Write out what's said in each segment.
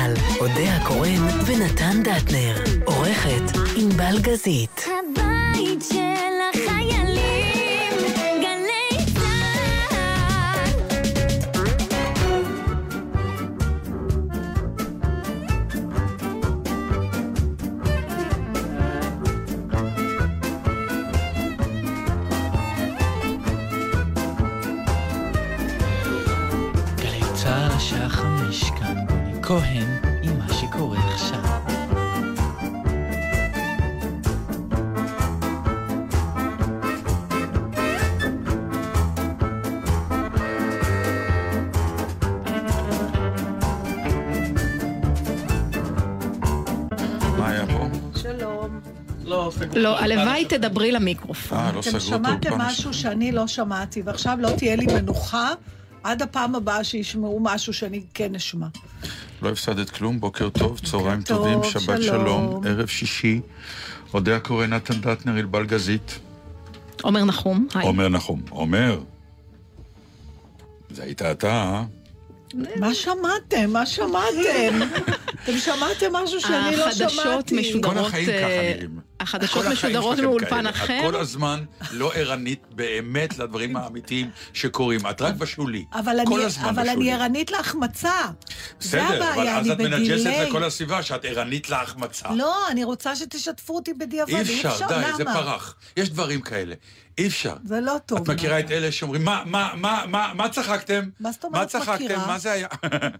גלגל, אודה הקורן ונתן דטנר. עורכת ענבל גזית. הבית של כהן עם מה שקורה עכשיו. לא, לא, הלוואי תדברי למיקרופון. אה, לא אתם סגרו את שמעתם האולפן. משהו שאני לא שמעתי, ועכשיו לא תהיה לי מנוחה עד הפעם הבאה שישמעו משהו שאני כן אשמע. לא הפסדת כלום, בוקר טוב, צהריים טוב, טובים, שבת שלום. שלום, ערב שישי. אודה הקורא נתן דטנר, ענבל גזית. עומר נחום, היי. עומר נחום. עומר. זה היית אתה, אה? מה שמעתם? מה שמעתם? אתם שמעתם משהו שאני לא שמעתי. החדשות משודרות... כל החיים אה, ככה נראים. החדשות משודרות מאולפן. אחר. את כל הזמן לא ערנית באמת לדברים האמיתיים שקורים. את רק בשולי. אבל כל אני- הזמן אבל בשולי. אני ערנית להחמצה. בסדר, אבל אז את מנג'סת. לכל הסביבה שאת ערנית להחמצה. לא, אני רוצה שתשתפו אותי בדיעבד. אי אפשר, די, זה? פרח. יש דברים כאלה. אי אפשר. זה לא טוב. את מכירה את אלה שאומרים, מה, מה, מה, מה, מה צחקתם? מה זאת אומרת מה צחקתם? מכירה? מה זה היה?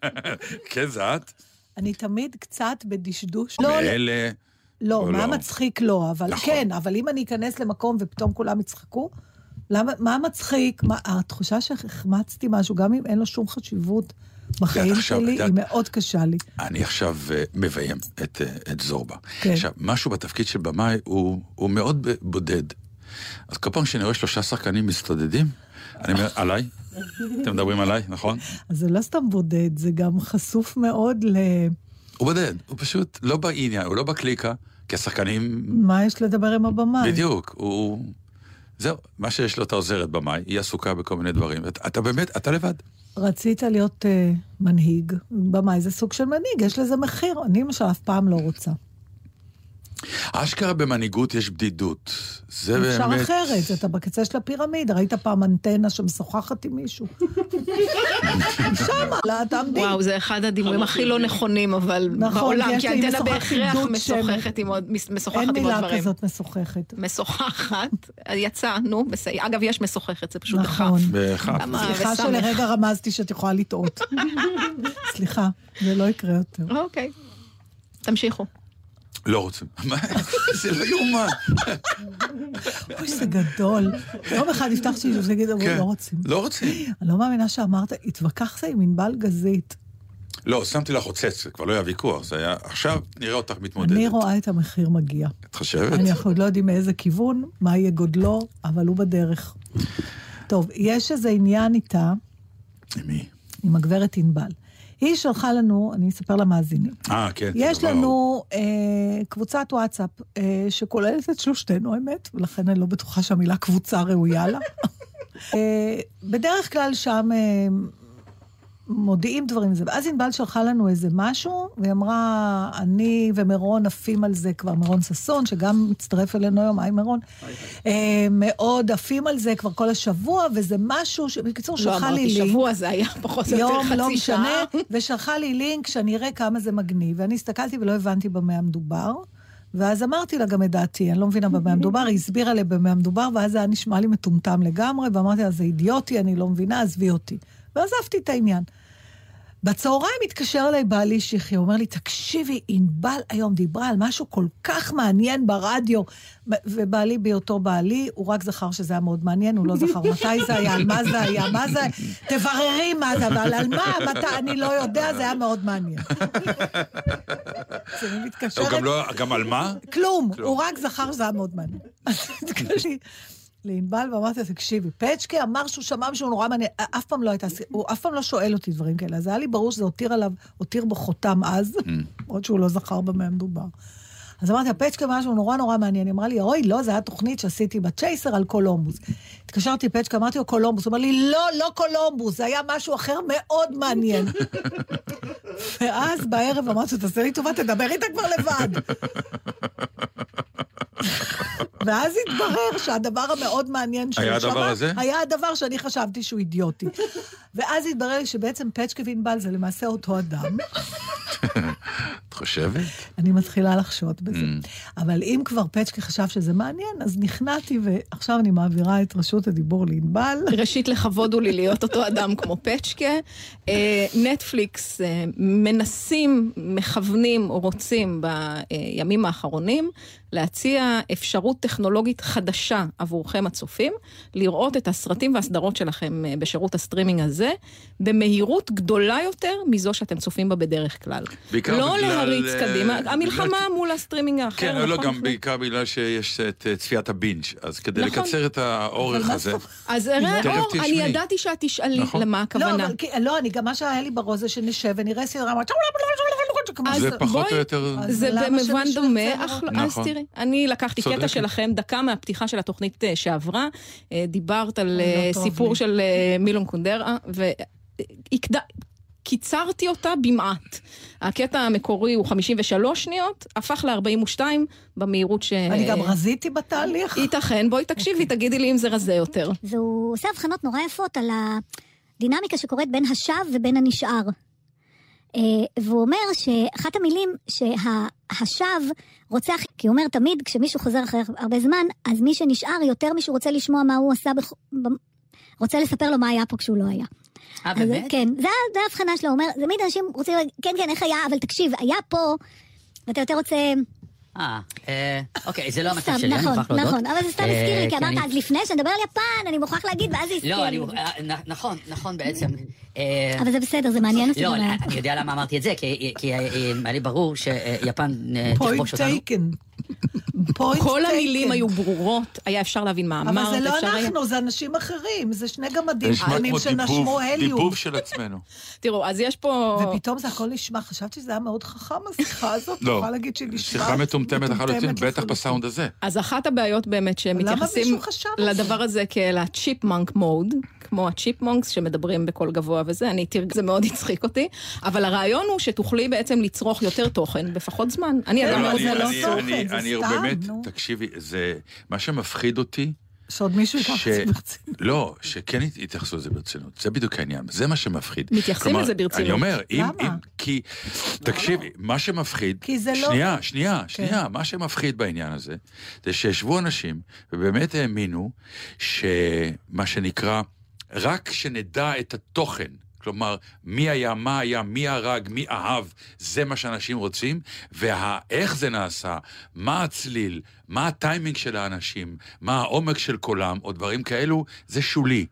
כן, זה את? אני תמיד קצת בדשדוש. לא, מאלה... לא, מה לא. מצחיק לא, אבל נכון. כן, אבל אם אני אכנס למקום ופתאום כולם יצחקו, למה, מה מצחיק? מה, התחושה שהחמצתי משהו, גם אם אין לו שום חשיבות בחיים עכשיו, שלי, את היא מאוד קשה לי. אני עכשיו אה, מביים את, אה, את זורבה. כן. עכשיו, משהו בתפקיד של במאי הוא, הוא מאוד בודד. אז כל פעם שאני רואה שלושה שחקנים מסתודדים, אני אומר, עליי? אתם מדברים עליי, נכון? אז זה לא סתם בודד, זה גם חשוף מאוד ל... הוא בודד, הוא פשוט לא בעניין, הוא לא בקליקה, כי השחקנים... מה יש לדבר עם הבמאי? בדיוק, הוא... זהו, מה שיש לו את העוזרת במאי, היא עסוקה בכל מיני דברים. אתה, אתה באמת, אתה לבד. רצית להיות uh, מנהיג, במאי זה סוג של מנהיג, יש לזה מחיר. אני למשל אף פעם לא רוצה. אשכרה במנהיגות יש בדידות. זה אפשר באמת... אחרת, אתה בקצה של הפירמידה, ראית פעם אנטנה שמשוחחת עם מישהו? שמה, לא, תעמדי. וואו, זה אחד הדימויים הכי לא נכונים, אבל נכון, בעולם, כי משוחח בהכרח. משוחחת עם עוד, משוחחת אין מילה דברים. כזאת משוחחת. משוחחת, יצא, נו, בסדר. אגב, יש משוחחת, זה פשוט נכון. בכף. למה? סליחה. שלרגע רמזתי שאת יכולה לטעות. סליחה, זה לא יקרה יותר. אוקיי. תמשיכו. לא רוצים. מה? זה לא יאומן. אוי, זה גדול. יום אחד הבטחתי לי שזה יגיד, אבל כן. לא רוצים. לא רוצים. אני לא מאמינה שאמרת, התווכחת עם ענבל גזית. לא, שמתי לך חוצץ, זה כבר לא היה ויכוח, זה היה... עכשיו נראה אותך מתמודדת. אני רואה את המחיר מגיע. את חושבת? אנחנו עוד לא יודעים מאיזה כיוון, מה יהיה גודלו, אבל הוא בדרך. טוב, יש איזה עניין איתה, עם מי? עם הגברת ענבל. היא שלחה לנו, אני אספר למאזינים. אה, כן. יש זה דבר- לנו אה, קבוצת וואטסאפ אה, שכוללת את שלושתנו, האמת, ולכן אני לא בטוחה שהמילה קבוצה ראויה לה. אה, בדרך כלל שם אה, מודיעים דברים וזה. ואז ענבל שלחה לנו איזה משהו, והיא אמרה, אני ומירון עפים על זה כבר, מירון ששון, שגם מצטרף אלינו היום, היי מירון, אה, מאוד עפים על זה כבר כל השבוע, וזה משהו ש... בקיצור, לא שלחה לי אמרתי לינק. שבוע, זה היה פחות או יותר יום, לא חצי משנה, שעה. ושלחה לי לינק שאני אראה כמה זה מגניב. ואני הסתכלתי ולא הבנתי במה המדובר, ואז אמרתי לה גם את דעתי, אני לא מבינה במה המדובר, היא הסבירה לי במה המדובר, ואז זה היה נשמע לי מטומטם לגמרי, ואמרתי לה, זה אידיוטי, אני לא מבינה, עזבי אותי. ועזבתי את העניין. בצהריים התקשר אליי בעלי שיחי, הוא אומר לי, תקשיבי, ענבל היום דיברה על משהו כל כך מעניין ברדיו. ובעלי בהיותו בעלי, הוא רק זכר שזה היה מאוד מעניין, הוא לא זכר מתי זה היה, על מה זה היה, מה זה... תבררי מה זה, אבל על מה, מתי, אני לא יודע, זה היה מאוד מעניין. אז אני מתקשרת... גם לא... גם על מה? כלום, כלום. הוא רק זכר שזה היה מאוד מעניין. לענבל ואמרתי לה, תקשיבי, פצ'קי אמר שהוא שמע משהו נורא מעניין, אף פעם לא הייתה, הוא אף פעם לא שואל אותי דברים כאלה, אז היה לי ברור שזה הותיר עליו, הותיר בו חותם אז, Mm. עוד שהוא לא זכר במה מדובר. אז אמרתי, הפצ'קה משהו נורא נורא מעניין. היא אמרה לי, אוי, לא, זו הייתה תוכנית שעשיתי בצ'ייסר על קולומבוס. התקשרתי לפצ'קה, אמרתי לו, קולומבוס. הוא אמר לי, לא, לא קולומבוס, זה היה משהו אחר מאוד מעניין. ואז בערב אמרתי, תעשה לי טובה, תדבר איתה כבר לבד. ואז התברר שהדבר המאוד מעניין שהוא היה הדבר הזה? היה הדבר שאני חשבתי שהוא אידיוטי. ואז התברר לי שבעצם פצ'קה וענבל זה למעשה אותו אדם. את חושבת? אני מתחילה לחשוד בזה. אבל אם כבר פצ'קה חשב שזה מעניין, אז נכנעתי, ועכשיו אני מעבירה את רשות הדיבור לענבל. ראשית, לכבוד הוא לי להיות אותו אדם כמו פצ'קה. אה, נטפליקס אה, מנסים, מכוונים או רוצים בימים האחרונים להציע אפשרות טכנולוגית חדשה עבורכם הצופים, לראות את הסרטים והסדרות שלכם אה, בשירות הסטרימינג הזה, במהירות גדולה יותר מזו שאתם צופים בה בדרך כלל. בעיקר לא בגלל, להריץ אה, קדימה, המלחמה מול הסטרימינג האחר, כן, לא, נכון? גם בעיקר בגלל שיש את אה, צפיית הבינג', אז כדי נכון. לקצר את האורך הזה, אז ראה, תכף אור, אני. ידעתי שאת תשאלי נכון. למה לא, הכוונה. אבל, כי- לא, אני גם, מה שהיה לי בראש זה שנשב ונראה סדרה, אז זה פחות או יותר... זה במובן דומה? אך אז נכון. תראי, אני לקחתי קטע. שלכם, דקה מהפתיחה של התוכנית אה, שעברה, דיברת על לא סיפור. של מילון קונדרה, וקיצרתי אותה במעט. הקטע המקורי הוא 53 שניות, הפך ל-42 במהירות ש... אני גם רזיתי בתהליך. ייתכן, בואי תקשיבי, תגידי לי אם זה רזה יותר. והוא עושה הבחנות נורא יפות על הדינמיקה שקורית בין השב ובין הנשאר. אה, והוא אומר שאחת המילים שהשב רוצח, כי הוא אומר תמיד כשמישהו חוזר אחרי הרבה זמן, אז מי שנשאר יותר מישהו רוצה לשמוע מה הוא עשה, בח... רוצה לספר לו מה היה פה כשהוא לא היה. אה, באמת? כן, זה ההבחנה שלו, הוא אומר, תמיד אנשים רוצים להגיד, כן, כן, איך היה, אבל תקשיב, היה פה, ואתה יותר רוצה... אה, אה, אוקיי, זה לא המצב שלי, אני נכון, מוכרח להודות. נכון, אבל זה סתם אה, הזכיר לי, כי כי אמרת אני- אז לפני שנדבר על יפן, אני מוכרח להגיד, ואז זה הזכיר לא, לי. אני... אה, נ- נכון, נכון בעצם. אבל זה בסדר, זה מעניין אותי. לא, אני יודע למה אמרתי את זה, כי כי, היה לי ברור שיפן פוינט תכבוש אותנו. פוינט כל טייקן. המילים היו ברורות, היה אפשר להבין מה אמרת. אבל זה לא אפשר היה- אנחנו, זה אנשים אחרים, זה שני גמדים קטנים שנשמו הליום. דיבוב של עצמנו. תראו, אז יש פה... ופתאום זה הכל נשמע, חשבתי שזה היה מאוד חכם, השיחה הזאת, לא, יכולה להגיד שהיא נשמעת שיחה מטומטמת לחלוטין, בטח. בסאונד הזה. אז אחת הבעיות באמת שהם למה מתייחסים מישהו חשב על זה? לדבר הזה כאל הצ'יפמונק מוד, כמו הצ'יפמונקס שמדברים בקול גבוה וזה, אני תרג... זה מאוד הצחיק אותי, אבל הרעיון הוא שתוכלי בעצם לצרוך יותר תוכן בפחות זמן. אני אדם לא, מאוד זה מאוד לא אני- תוכן, אני- זה אני סתם, באמת, נו. תקשיבי, זה, מה שמפחיד אותי, שעוד מישהו ייקח את זה ברצינות. לא, שכן יתייחסו לזה ברצינות, זה בדיוק העניין, זה מה שמפחיד. מתייחסים לזה ברצינות. אני אומר, אם, למה? אם, כי, תקשיבי, מה שמפחיד, כי זה לא- שנייה, שנייה, שנייה, מה שמפחיד בעניין הזה, זה שישבו אנשים, ובאמת האמינו, שמה שנקרא, רק שנדע את התוכן, כלומר, מי היה, מה היה, מי הרג, מי אהב, זה מה שאנשים רוצים, ואיך זה נעשה, מה הצליל, מה הטיימינג של האנשים, מה העומק של קולם, או דברים כאלו, זה שולי.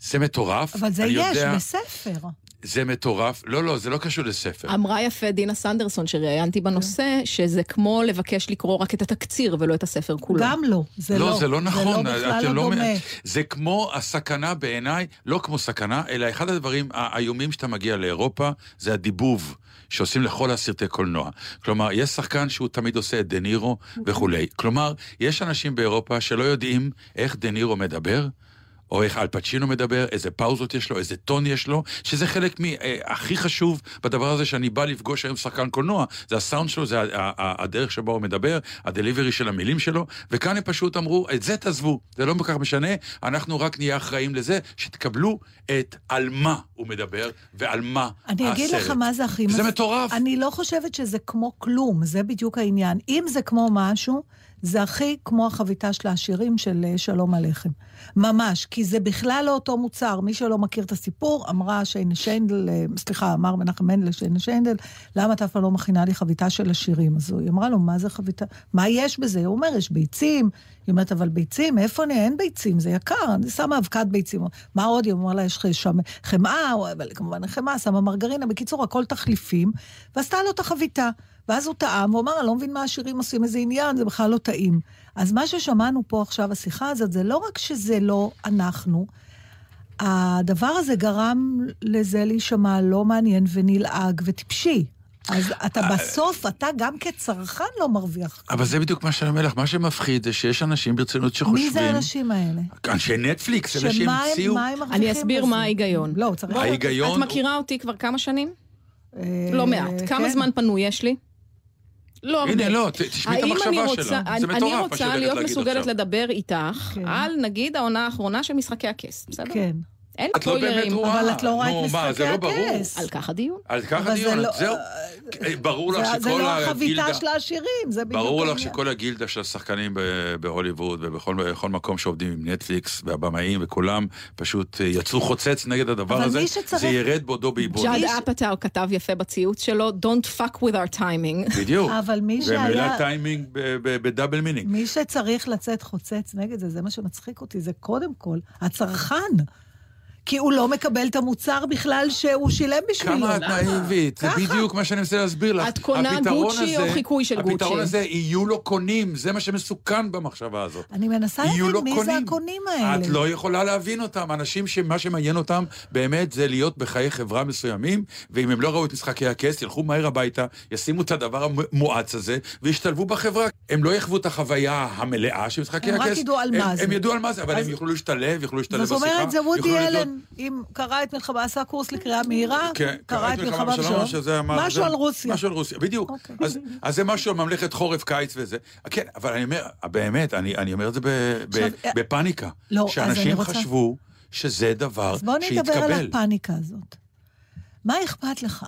זה מטורף. אבל זה יש יודע, בספר. זה מטורף. לא, לא, זה לא קשור לספר. אמרה יפה דינה סנדרסון שראיינתי בנושא, שזה כמו לבקש לקרוא רק את התקציר ולא את הספר כולו. גם לא, זה לא. לא, זה לא נכון. זה לא בכלל אתם לא דומה. זה כמו הסכנה בעיניי, לא כמו סכנה, אלא אחד הדברים האיומים שאתה מגיע לאירופה, זה הדיבוב. שעושים לכל הסרטי קולנוע. כלומר, יש שחקן שהוא תמיד עושה את דה נירו וכולי. כלומר, יש אנשים באירופה שלא יודעים איך דה נירו מדבר, או איך אל פצ'ינו מדבר, איזה פאוזות יש לו, איזה טון יש לו, שזה חלק מהכי חשוב בדבר הזה שאני בא לפגוש היום שחקן קולנוע, זה הסאונד שלו, זה הדרך שבו הוא מדבר, הדליברי של המילים שלו, וכאן הם פשוט אמרו, את זה תעזבו, זה לא כל כך משנה, אנחנו רק נהיה אחראים לזה, שתקבלו את על מה הוא מדבר ועל מה אני אגיד הסרט. לך מה זה הכי... זה מטורף. אני לא חושבת שזה כמו כלום, זה בדיוק העניין. אם זה כמו משהו, זה הכי כמו החביתה של העשירים של אה, שלום עליכם. ממש, כי זה בכלל לא אותו מוצר. מי שלא מכיר את הסיפור, אמרה שיינה שיינדל, אה, סליחה, אמר מנחם מנדל שיינה שיינדל, למה אתה אף פעם לא מכינה לי חביתה של עשירים? אז היא אמרה לו, מה זה חביתה? מה יש בזה? הוא אומר, יש ביצים. היא אומרת, אבל ביצים, מאיפה אני? אין ביצים, זה יקר, אני שמה אבקת ביצים. מה עוד? היא אמרה לה, יש שם חמאה, אבל כמובן חמאה, שמה מרגרינה, בקיצור, הכל תחליפים, ועשתה לו את החביתה. ואז הוא טעם, והוא אמר, אני לא מבין מה השירים עושים איזה עניין, זה בכלל לא טעים. אז מה ששמענו פה עכשיו, השיחה הזאת, זה לא רק שזה לא אנחנו, הדבר הזה גרם לזה להישמע לא מעניין ונלעג וטיפשי. אז אתה בסוף, אתה גם כצרכן לא מרוויח. אבל זה בדיוק מה שאני אומר לך, מה שמפחיד זה שיש אנשים ברצינות שחושבים... מי זה האנשים האלה? אנשי נטפליקס, הם מרוויחים אני אסביר? מה ההיגיון. לא, צריך... ההיגיון... את מכירה אותי כבר כמה שנים? אה, לא מעט. כמה כן. זמן פנוי יש לי? לא הרבה. הנה, לא, תשמעי את אני המחשבה רוצה- שלה. אני- זה אני מטורף מה רוצה להיות מסוגלת עכשיו. לדבר איתך כן. על, נגיד, העונה האחרונה של משחקי הכס, בסדר? כן. אין את לא באמת. רואה. אבל את לא רואה את נו, מה, משחקי זה לא ברור. הכס. על כך הדיון. על ככה אבל זה דיון, לא- זהו. ברור לך שכל זה לא הגילדה... החביתה של העשירים, זה בדיוק ברור לך. שכל הגילדה של השחקנים ב- בהוליווד ובכל בכל מקום שעובדים עם נטפליקס והבמאים וכולם פשוט אה, יצאו חוצץ נגד הדבר הזה, זה ירד בעודו באיבו. ג'אד אפאטאו כתב יפה בציוץ שלו, Don't fuck with our timing. בדיוק. אבל מי ומילה שהיה... טיימינג ב- ב- ב double meaning. מי שצריך לצאת חוצץ נגד זה, זה מה שמצחיק אותי, זה קודם כל הצרכן. כי הוא לא מקבל את המוצר בכלל שהוא שילם בשבילו. כמה את נאיבית, זה. בדיוק מה שאני מנסה להסביר לך. את קונה הפתרון גוצ'י או חיקוי של הפתרון גוצ'י? הזה, יהיו לו קונים, זה מה שמסוכן במחשבה הזאת. אני מנסה להבין מי זה קונים. הקונים האלה. את לא יכולה להבין אותם. אנשים שמה שמעניין אותם באמת זה להיות בחיי חברה מסוימים, ואם הם לא ראו את משחקי הכס, ילכו מהר הביתה, ישימו את הדבר המואץ הזה, וישתלבו בחברה. הם לא יחוו את החוויה המלאה של משחקי הם הכס. רק ידעו על הם- מה זה. הם ידעו על מה זה, אבל אז- הם יוכלו להשתלב, יוכלו להשתלב זאת בשיחה. אומרת, זה וודי לבדוק- אם קרא את מלחמה, עשה קורס לקריאה מהירה, כן, קרא את מלחמה בשלום, שזה אמר... משהו על רוסיה. משהו על רוסיה, בדיוק. אוקיי. אז, אז זה משהו על ממלכת חורף, קיץ וזה. כן, אבל אני אומר, באמת, אני, אני אומר את זה ב, ב, עכשיו, אה, בפאניקה. לא, שאנשים חשבו שזה דבר אז בוא נדבר על. הפאניקה הזאת. מה אכפת לך?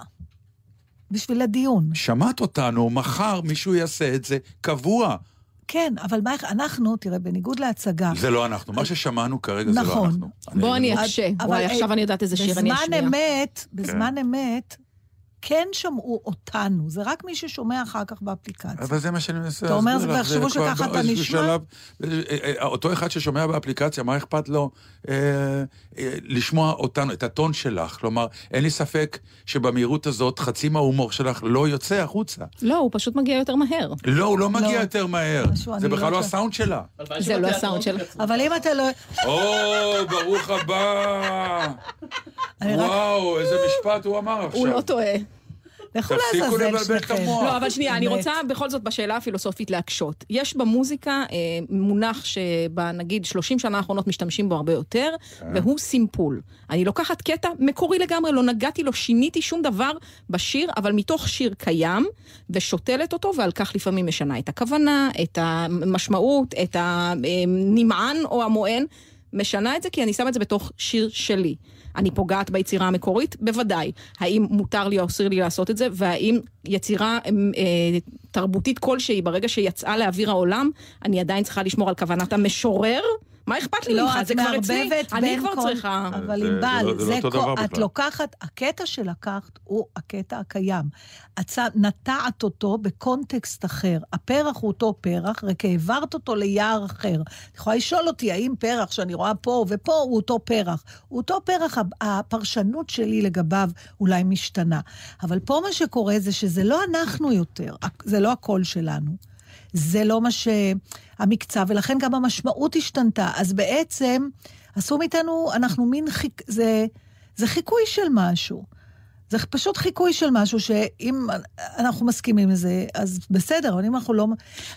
בשביל הדיון. שמעת אותנו, מחר מישהו יעשה את זה קבוע. כן, אבל מה, אנחנו, תראה, בניגוד להצגה, זה לא אנחנו. מה ששמענו כרגע זה לא נכון. אנחנו. בוא אני אבל- אקשה. אבל, וואי, אה, עכשיו אני יודעת איזה שיר אני בזמן אשמיע. אמת, בזמן כן. אמת, כן שמעו אותנו. זה רק מי ששומע אחר כך באפליקציה. אבל זה מה שאני מנסה אתה אומר, להסביר לך. זה יחשבו כבר שככה אתה נשמע? שלב, אה, אה, אותו אחד ששומע באפליקציה, מה אכפת לו אה, אה, לשמוע אותנו, את הטון שלך? כלומר, אין לי ספק שבמהירות הזאת חצי מההומור שלך לא יוצא החוצה. לא, הוא פשוט מגיע יותר מהר. לא, הוא לא מגיע לא. יותר מהר. זה לא בכלל לא. הסאונד שלה. זה לא הסאונד של... אבל אם אתה לא... או, ברוך הבא. וואו, איזה משפט הוא אמר עכשיו. הוא לא טועה. לכו תפסיקו לעזאזל לבלבל את. המוח. לא, אבל שנייה, אני. רוצה בכל זאת בשאלה הפילוסופית להקשות. יש במוזיקה אה, מונח שבנגיד 30 שנה האחרונות משתמשים בו הרבה יותר, והוא סימפול. אני לוקחת קטע מקורי לגמרי, לא נגעתי, לא שיניתי שום דבר בשיר, אבל מתוך שיר קיים, ושותלת אותו, ועל כך לפעמים משנה את הכוונה, את המשמעות, את הנמען או המוען. משנה את זה כי אני שמה את זה בתוך שיר שלי. אני פוגעת ביצירה המקורית? בוודאי. האם מותר לי או אסור לי לעשות את זה? והאם יצירה אה, תרבותית כלשהי, ברגע שיצאה לאוויר העולם, אני עדיין צריכה לשמור על כוונת המשורר? מה אכפת לי לא, ממך? את זה כבר אצלי. אני כבר צריכה... אבל ענבל, לא- זה לא דבר את. לוקחת, הקטע שלקחת הוא הקטע הקיים. את ש- נטעת אותו בקונטקסט אחר. הפרח הוא אותו פרח, רק העברת אותו ליער אחר. את יכולה לשאול אותי, האם פרח שאני רואה פה ופה הוא אותו פרח? הוא אותו פרח, ה- הפרשנות שלי לגביו אולי משתנה. אבל פה מה שקורה זה שזה לא אנחנו יותר, זה לא הקול שלנו. זה לא מה שהמקצב, ולכן גם המשמעות השתנתה. אז בעצם עשו מאיתנו, אנחנו מין חיק... זה, זה חיקוי של משהו. זה פשוט חיקוי של משהו שאם אנחנו מסכימים לזה, אז בסדר, אבל אם אנחנו לא...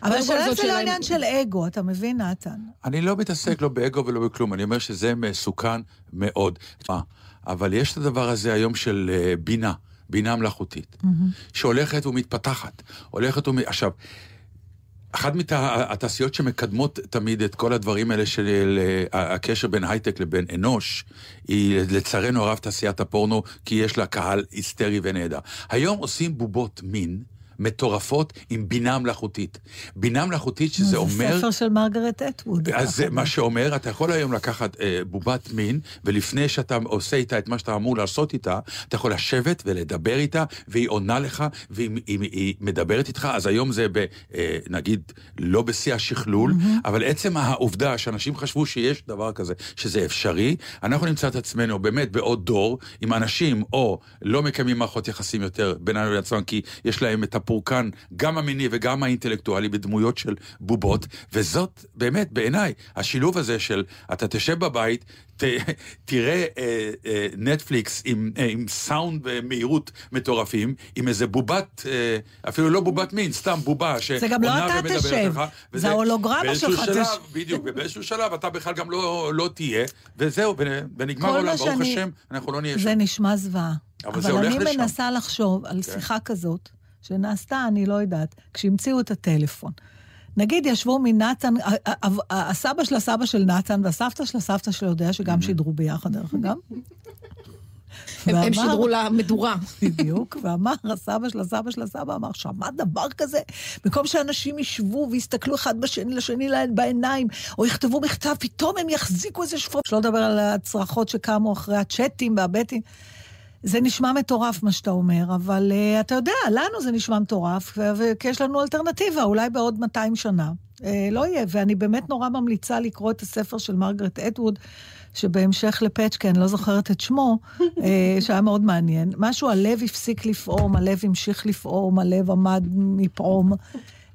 אבל השאלה זה לא עניין של אגו, אתה מבין, נתן? אני לא מתעסק לא באגו ולא בכלום, אני אומר שזה מסוכן מאוד. אבל יש את הדבר הזה היום של אה, בינה, בינה מלאכותית, שהולכת ומתפתחת. הולכת ומ... עכשיו, אחת מהתעשיות שמקדמות תמיד את כל הדברים האלה של הקשר בין הייטק לבין אנוש, היא לצערנו הרב תעשיית הפורנו, כי יש לה קהל היסטרי ונהדר. היום עושים בובות מין. מטורפות עם בינה מלאכותית. בינה מלאכותית שזה אומר... זה ספר של מרגרט אטווד. אז זה מה שאומר, אתה יכול היום לקחת אה, בובת מין, ולפני שאתה עושה איתה את מה שאתה אמור לעשות איתה, אתה יכול לשבת ולדבר איתה, והיא עונה לך, והיא היא, היא מדברת איתך, אז היום זה, ב, אה, נגיד, לא בשיא השכלול, mm-hmm. אבל עצם העובדה שאנשים חשבו שיש דבר כזה, שזה אפשרי, אנחנו נמצא את עצמנו באמת בעוד דור, עם אנשים או לא מקיימים מערכות יחסים יותר ביננו לעצמם, כי יש להם את הפורנו הפורקן, גם המיני וגם האינטלקטואלי, בדמויות של בובות, וזאת באמת, בעיניי, השילוב הזה של אתה תשב בבית, ת, תראה אה, אה, נטפליקס עם, אה, עם סאונד ומהירות מטורפים, עם איזה בובת, אה, אפילו לא בובת מין, סתם בובה זה גם לא שעונה אתה ומדברת תשב, לך, זה וזה- ההולוגרמה באיזשהו שלך שלב, תשב. בדיוק, ובאיזשהו שלב אתה בכלל גם לא, לא תהיה, וזהו, ונ- ונגמר מה ברוך שאני- השם, אנחנו לא נהיה שם. זה נשמע זוועה. אבל אבל זה אני לשם. מנסה לחשוב על שיחה כזאת, שנעשתה, אני לא יודעת, כשהמציאו את הטלפון. נגיד ישבו מנתן, הסבא של הסבא של נתן והסבתא של הסבתא של יודע, שגם שידרו ביחד, דרך אגב. הם, שידרו למדורה. בדיוק, ואמר הסבא של הסבא של הסבא, אמר, שמע דבר כזה? במקום שאנשים ישבו ויסתכלו אחד בשני לשני בעיניים, או יכתבו מכתב, פתאום הם יחזיקו איזה שפור. שלא לדבר על הצרחות שקמו אחרי הצ'אטים והבטים. זה נשמע מטורף מה שאתה אומר, אבל uh, אתה יודע, לנו זה נשמע מטורף, כי יש לנו אלטרנטיבה, אולי בעוד 200 שנה. Uh, לא יהיה, ואני באמת נורא ממליצה לקרוא את הספר של מרגרט אדווד, שבהמשך לפצ'קה, אני לא זוכרת את שמו, אה, שהיה מאוד מעניין. משהו, הלב הפסיק לפעום, הלב המשיך לפעום, הלב עמד מפעום.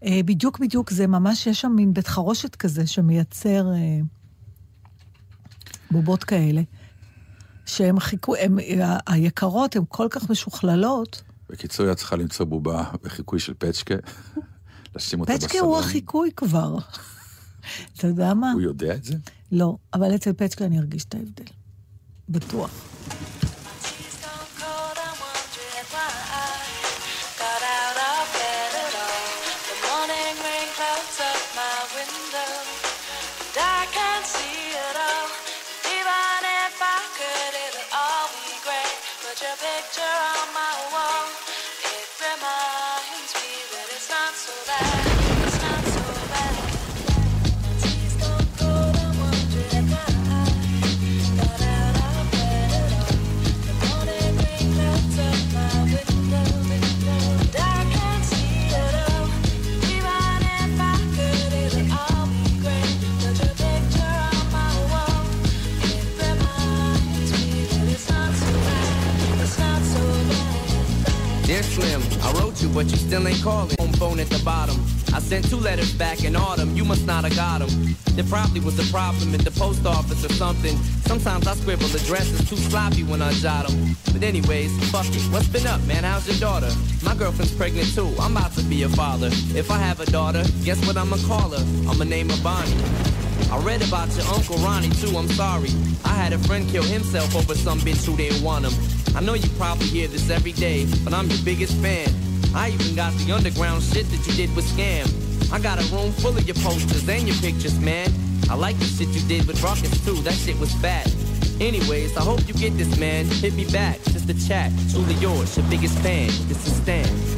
אה, בדיוק בדיוק, זה ממש, יש שם מין בית חרושת כזה שמייצר אה, בובות כאלה, שהן חיכו, הן, ה- היקרות, הן כל כך משוכללות. בקיצור, את צריכה למצוא בובה בחיקוי של פצ'קה, לשים אותה בסלון. פצ'קה הוא החיקוי כבר. אתה יודע מה? הוא יודע את זה? לא, אבל אצל פצ'קה אני ארגיש את ההבדל. בטוח. Slim, I wrote you, but you still ain't calling. Home phone at the bottom. I sent two letters back in autumn. You must not have got them. There probably was a problem at the post office or something. Sometimes I scribble addresses too sloppy when I jot them. But anyways, fuck it. What's been up, man? How's your daughter? My girlfriend's pregnant too. I'm about to be a father. If I have a daughter, guess what I'ma call her? I'ma name her Bonnie. I read about your Uncle Ronnie too, I'm sorry. I had a friend kill himself over some bitch who didn't want him. I know you probably hear this every day, but I'm your biggest fan. I even got the underground shit that you did with Scam. I got a room full of your posters and your pictures, man. I like the shit you did with Rockets too, that shit was bad. Anyways, I hope you get this, man. Hit me back, just a chat. Truly yours, your biggest fan. This is Stan.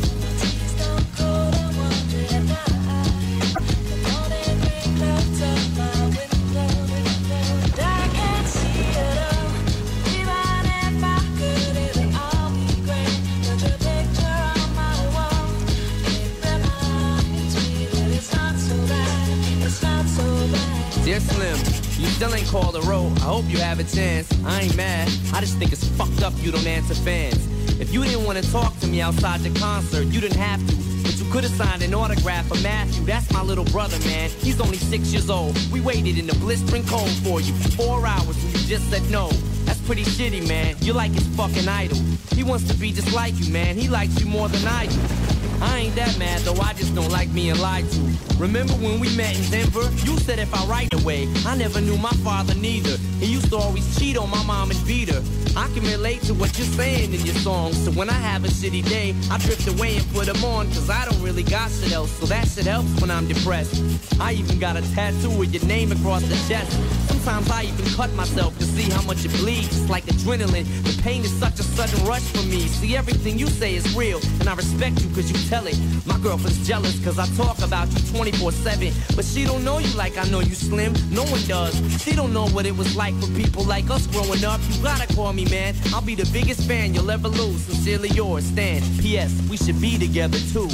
Still ain't called a roll. I hope you have a chance. I ain't mad. I just think it's fucked up you don't answer fans. If you didn't want to talk to me outside the concert, you didn't have to. But you could have signed an autograph for Matthew. That's my little brother, man. He's only six years old. We waited in the blistering cold for you for four hours and you just said no. That's pretty shitty, man. You're like his fucking idol. He wants to be just like you, man. He likes you more than I do. I ain't that mad though, I just don't like being lied to. Remember when we met in Denver? You said if I write away, I never knew my father neither. He used to always cheat on my mom and beat her. I can relate to what you're saying in your songs. So when I have a shitty day, I drift away and put them on, cause I don't really got shit else. So that shit helps when I'm depressed. I even got a tattoo with your name across the chest. Sometimes I even cut myself to see how much it bleeds. It's like adrenaline. The pain is such a sudden rush for me. See, everything you say is real, and I respect you cause you tell it. My girlfriend's jealous cause I talk about you 24 7. But she don't know you like I know you slim. No one does. She don't know what it was like for people like us growing up. You gotta call me, man. I'll be the biggest fan you'll ever lose. Sincerely yours, Stan. P.S. We should be together too.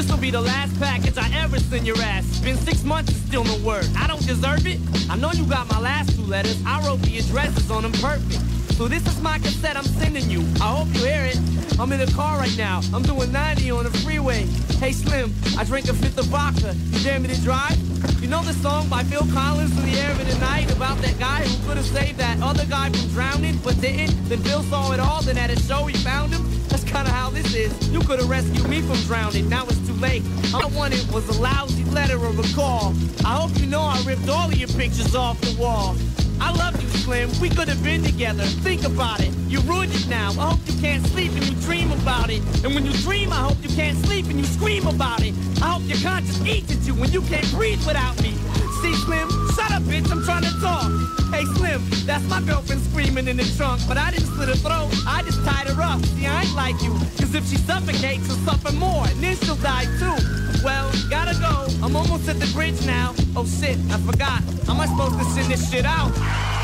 This will be the last package I ever send your ass. Been six months and still no word. I don't deserve it. I know you got my last two letters. I wrote the addresses on them perfect. So this is my cassette I'm sending you. I hope you hear it. I'm in the car right now. I'm doing 90 on the freeway. Hey Slim, I drank a fifth of vodka. You dare me to drive? You know the song by Phil Collins in the air of the night about that guy who could have saved that other guy from drowning but didn't? Then Phil saw it all, then at a show he found him. That's kinda how this is. You could have rescued me from drowning. Now it's too late. All I wanted was a lousy letter or a call. I hope you know I ripped all of your pictures off the wall. I love you, Slim. We could have been together. Think about it. You ruined it now. I hope you can't sleep and you dream about it. And when you dream, I hope you can't sleep and you scream about it. I hope your conscience eats at you when you can't breathe without me. In the trunk. But I didn't slit her throat. I just tied her up. See, I ain't like you. Cause if she suffocates, she'll suffer more. And then she'll die too. Well, gotta go. I'm almost at the bridge now. Oh shit, I forgot. How am I supposed to send this shit out?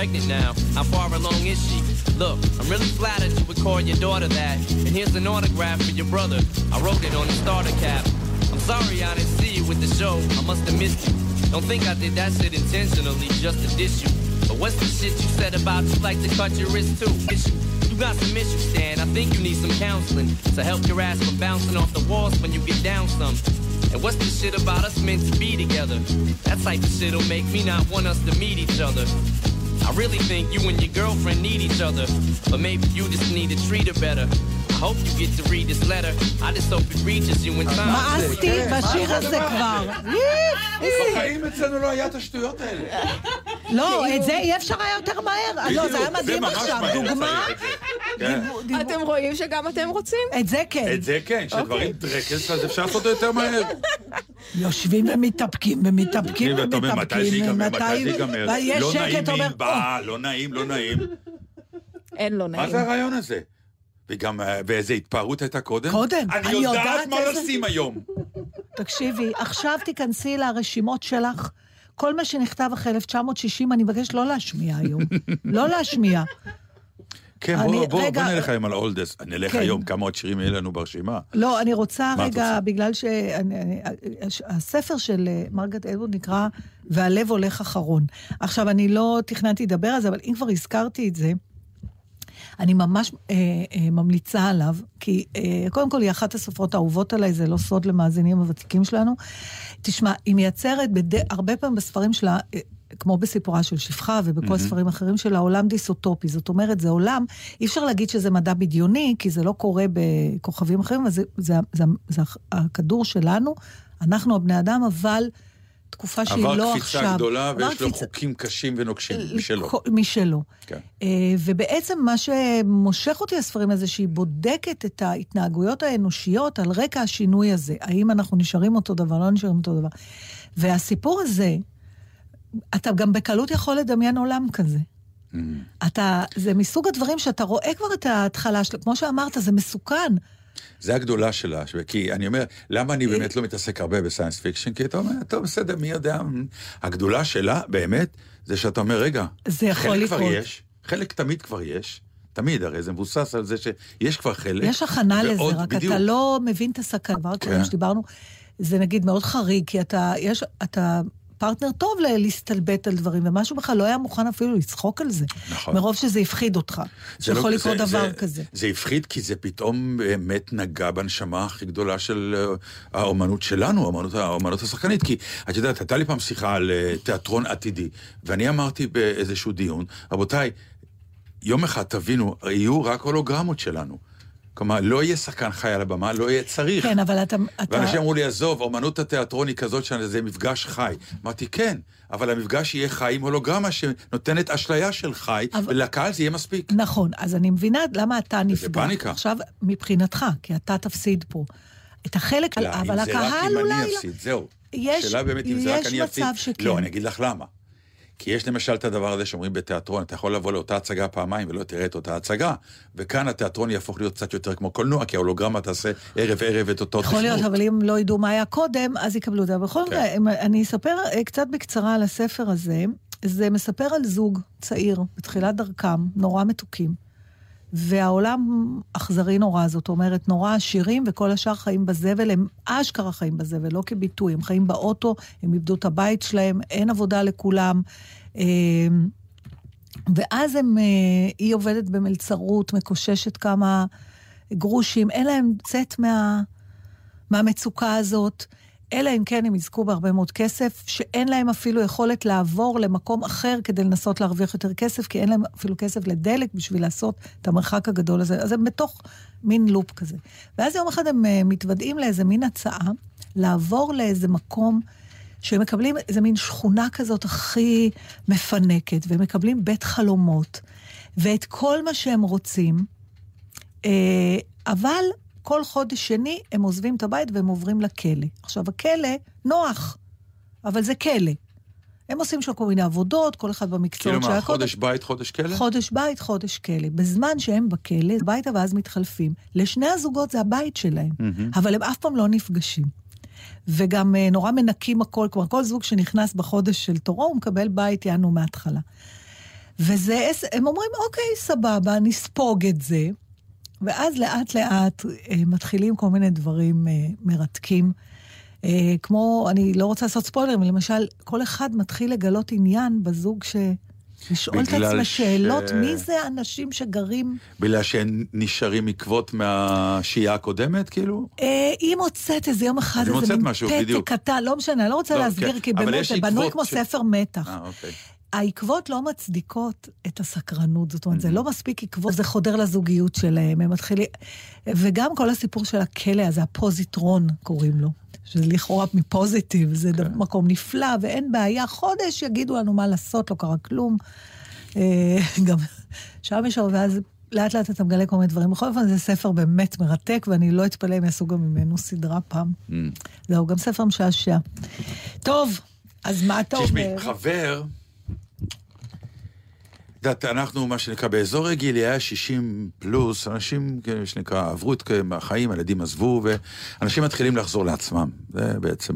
Pregnant now. How far along is she? Look, I'm really flattered you would call your daughter that. And here's an autograph for your brother. I wrote it on the starter cap. I'm sorry I didn't see you with the show. I must have missed you. Don't think I did that shit intentionally just to diss you. But what's the shit you said about you like to cut your wrist too? Issue. You got some issues, Stan. I think you need some counseling to help your ass from bouncing off the walls when you get down some. And what's the shit about us meant to be together? That type of shit'll make me not want us to meet each other. I really think you and your girlfriend need each other, but maybe you just need to treat her better. I hope you get to read this letter. I just hope it reaches you in time. מאסתי בשיר הזה כבר. בחיים אצלנו לא היה את השטויות האלה. לא, את זה אי אפשר היה יותר מהר. לא, זה היה מדהים עכשיו. דוגמה. כן. אתם רואים שגם אתם רוצים? את זה כן. את זה כן, שדברים טרקס, אז אפשר לעשות יותר מהר. יושבים ומתאפקים ומתאפקים אומר, מתי זה ייגמר, מתי זה ייגמר. ויש לא שקט, נעים אומר, בא, לא נעים, לא נעים. אין לו נעים. מה זה הרעיון הזה? וגם, אה, ואיזה התפארות הייתה קודם? קודם, אני אני יודעת מה לשים היום. תקשיבי, עכשיו תיכנסי לרשימות שלך. כל מה שנכתב אחרי 1960, אני מבקשת לא להשמיע היום. לא להשמיע. כן, אני- בוא- בוא רגע- בוא נלך היום על האולדס. נלך כן. היום, כמה עוד שירים יהיה לנו ברשימה. לא, אני רוצה רגע, רוצה? בגלל שהספר של אה, מרגרט אדווד נקרא "והלב הולך אחרון". עכשיו, אני לא תכננתי לדבר על זה, אבל אם כבר הזכרתי את זה, אני ממש אה, אה, ממליצה עליו, כי אה, קודם כל היא אחת הסופרות האהובות עליי, זה לא סוד למאזינים הוותיקים שלנו. תשמע, היא מייצרת בד... הרבה פעמים בספרים שלה, אה, כמו בסיפורה של שפחה ובכל הספרים האחרים שלה, עולם דיסוטופי. זאת אומרת, זה עולם, אי אפשר להגיד שזה מדע בדיוני, כי זה לא קורה בכוכבים אחרים, אבל זה, זה, זה, זה הכדור שלנו, אנחנו הבני אדם, אבל תקופה שהיא עבר לא קפיצה עכשיו. גדולה עבר ויש לו קפיצה- חוקים קשים ונוקשים משלו. כל- משלו. כן. אה, ובעצם מה שמושך אותי לספרים הזה, שהיא בודקת את ההתנהגויות האנושיות על רקע השינוי הזה. האם אנחנו נשארים אותו דבר, לא נשארים אותו דבר. והסיפור הזה, אתה גם בקלות יכול לדמיין עולם כזה. Mm. אתה, זה מסוג הדברים שאתה רואה כבר את ההתחלה שלו, כמו שאמרת, זה מסוכן. זה הגדולה שלה, ש- כי אני אומר, למה אני באמת לא מתעסק הרבה ב science fiction? כי אתה אומר, טוב, בסדר, מי יודע? הגדולה שלה, באמת, זה שאתה אומר, רגע, זה יכול חלק כבר לקרות. יש, חלק תמיד כבר יש, תמיד, הרי זה מבוסס על זה שיש כבר חלק. יש הכנה לזה, רק בדיוק. אתה לא מבין את הסכנה. דבר כן. שדיברנו, זה נגיד מאוד חריג, כי אתה, יש, אתה פרטנר טוב להסתלבט על דברים, ומשהו בכלל לא היה מוכן אפילו לצחוק על זה. נכון. מרוב שזה הפחיד אותך. זה לא- שיכול לקרות זה- דבר זה- כזה. זה הפחיד כי זה פתאום באמת נגע בנשמה הכי גדולה של אה, האומנות שלנו, האומנות, האומנות השחקנית. כי את יודעת, הייתה לי פעם שיחה על אה, תיאטרון עתידי, ואני אמרתי באיזשהו דיון, רבותיי, יום אחד תבינו, יהיו רק הולוגרמות שלנו. כלומר, לא יהיה שחקן חי על הבמה, לא יהיה צריך. כן, אבל אתה... אתה... ואנשים אמרו לי, עזוב, אומנות התיאטרון היא כזאת שזה מפגש חי. אמרתי, כן, אבל המפגש יהיה חי עם הולוגרמה שנותנת אשליה של חי, אבל- ולקהל זה יהיה מספיק. נכון, אז אני מבינה למה אתה נפגע. פאניקה. עכשיו, מבחינתך, כי אתה תפסיד פה. את החלק, לא, אבל אם זה רק הקהל אם אולי אני לא... אפסיד, זהו. יש- השאלה באמת אם זה רק יש אני אפסיד. מצב שכן. לא, אני אגיד לך למה. כי יש למשל את הדבר הזה שאומרים בתיאטרון, אתה יכול לבוא לאותה הצגה פעמיים ולא תראה את אותה הצגה, וכאן התיאטרון יהפוך להיות קצת יותר כמו קולנוע, כי ההולוגרמה תעשה ערב-ערב את אותו יכול להיות, אבל אם לא ידעו מה היה קודם, אז יקבלו את זה. בכל כן. מקרה, אני אספר אה, קצת בקצרה על הספר הזה. זה מספר על זוג צעיר, בתחילת דרכם, נורא מתוקים. והעולם אכזרי נורא, זאת אומרת, נורא עשירים, וכל השאר חיים בזבל, הם אשכרה חיים בזבל, לא כביטוי, הם חיים באוטו, הם איבדו את הבית שלהם, אין עבודה לכולם. אה, ואז הם, אה, היא עובדת במלצרות, מקוששת כמה גרושים, אין להם צאת מה, מהמצוקה הזאת, אלא אם כן הם יזכו בהרבה מאוד כסף, שאין להם אפילו יכולת לעבור למקום אחר כדי לנסות להרוויח יותר כסף, כי אין להם אפילו כסף לדלק בשביל לעשות את המרחק הגדול הזה. אז הם בתוך מין לופ כזה. ואז יום אחד הם אה, מתוודעים לאיזה מין הצעה, לעבור לאיזה מקום שהם מקבלים איזה מין שכונה כזאת הכי מפנקת, והם מקבלים בית חלומות, ואת כל מה שהם רוצים, אה, אבל כל חודש שני הם עוזבים את הבית והם עוברים לכלא. עכשיו, הכלא נוח, אבל זה כלא. הם עושים שם כל מיני עבודות, כל אחד כאילו במקצועות מה, שהיה חודש בית, חודש כלא? חודש בית, חודש כלא. בזמן שהם בכלא, הביתה ואז מתחלפים. לשני הזוגות זה הבית שלהם, מהמם. אבל הם אף פעם לא נפגשים. וגם אה, נורא מנקים הכל, כלומר, כל זוג שנכנס בחודש של תורו, הוא מקבל בית, יענו מההתחלה. וזה, הם אומרים, אוקיי, סבבה, נספוג את זה. ואז לאט לאט אה, מתחילים כל מיני דברים אה, מרתקים. אה, כמו, אני לא רוצה לעשות ספוילרים, למשל, כל אחד מתחיל לגלות עניין בזוג ש... לשאול את עצמם ש- שאלות, מי זה האנשים שגרים... בגלל שהם נשארים עקבות מהשהייה הקודמת, כאילו? אה, היא מוצאת איזה יום אחד, איזה מין משהו, פתק בדיוק. קטן, לא משנה, לא רוצה לא, להסביר, כן, כי באמת זה בנוי כמו ש- ספר מתח. אה, אוקיי. העקבות לא מצדיקות את הסקרנות, זאת אומרת, זה לא מספיק עקבות, זה חודר לזוגיות שלהם, הם מתחילים... וגם כל הסיפור של הכלא הזה, הפוזיטרון קוראים לו, שזה לכאורה מפוזיטיב, זה כן. דבר- מקום נפלא, ואין בעיה, חודש יגידו לנו מה לעשות, לא קרה כלום. אה, גם שם יש הרבה, ואז לאט לאט אתה מגלה כל מיני דברים. בכל אופן, זה ספר באמת מרתק, ואני לא אתפלא אם יעשו גם ממנו סדרה פעם. Mm. זהו, גם ספר משעשע. טוב, אז מה אתה תשמעי, אומר? חבר, את יודעת, אנחנו, מה שנקרא, באזור רגילי היה 60 פלוס, אנשים, כן, שנקרא, עברו את החיים, הילדים עזבו, ואנשים מתחילים לחזור לעצמם. זה בעצם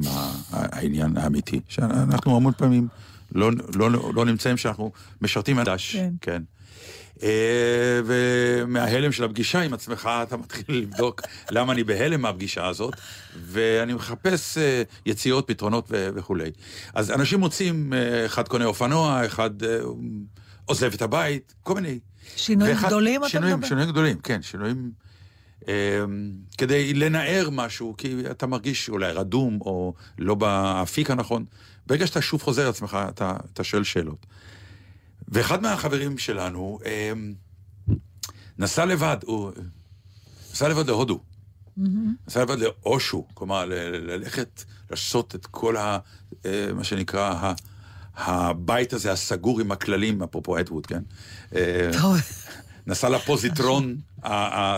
העניין האמיתי. שאנחנו המון פעמים לא, לא, לא נמצאים שאנחנו משרתים מדש. כן. כן. אה, ומההלם של הפגישה עם עצמך, אתה מתחיל לבדוק למה אני בהלם מהפגישה הזאת, ואני מחפש אה, יציאות, פתרונות וכולי. אז אנשים מוצאים, אה, אחד קונה אופנוע, אחד עוזב את הבית, כל מיני. שינויים ואחד- גדולים אתה שינויים, מדבר? שינויים גדולים, כן, שינויים... אה, כדי לנער משהו, כי אתה מרגיש אולי רדום, או לא באפיק הנכון. ברגע שאתה שוב חוזר לעצמך, אתה, אתה שואל שאלות. ואחד מהחברים שלנו אה, נסע לבד, הוא נסע לבד להודו. נסע לבד לאושו, כלומר, ללכת לעשות את כל ה... אה, מה שנקרא. הבית הזה הסגור עם הכללים, אפרופו אדווד, כן? אה. נסע לפוזיטרון,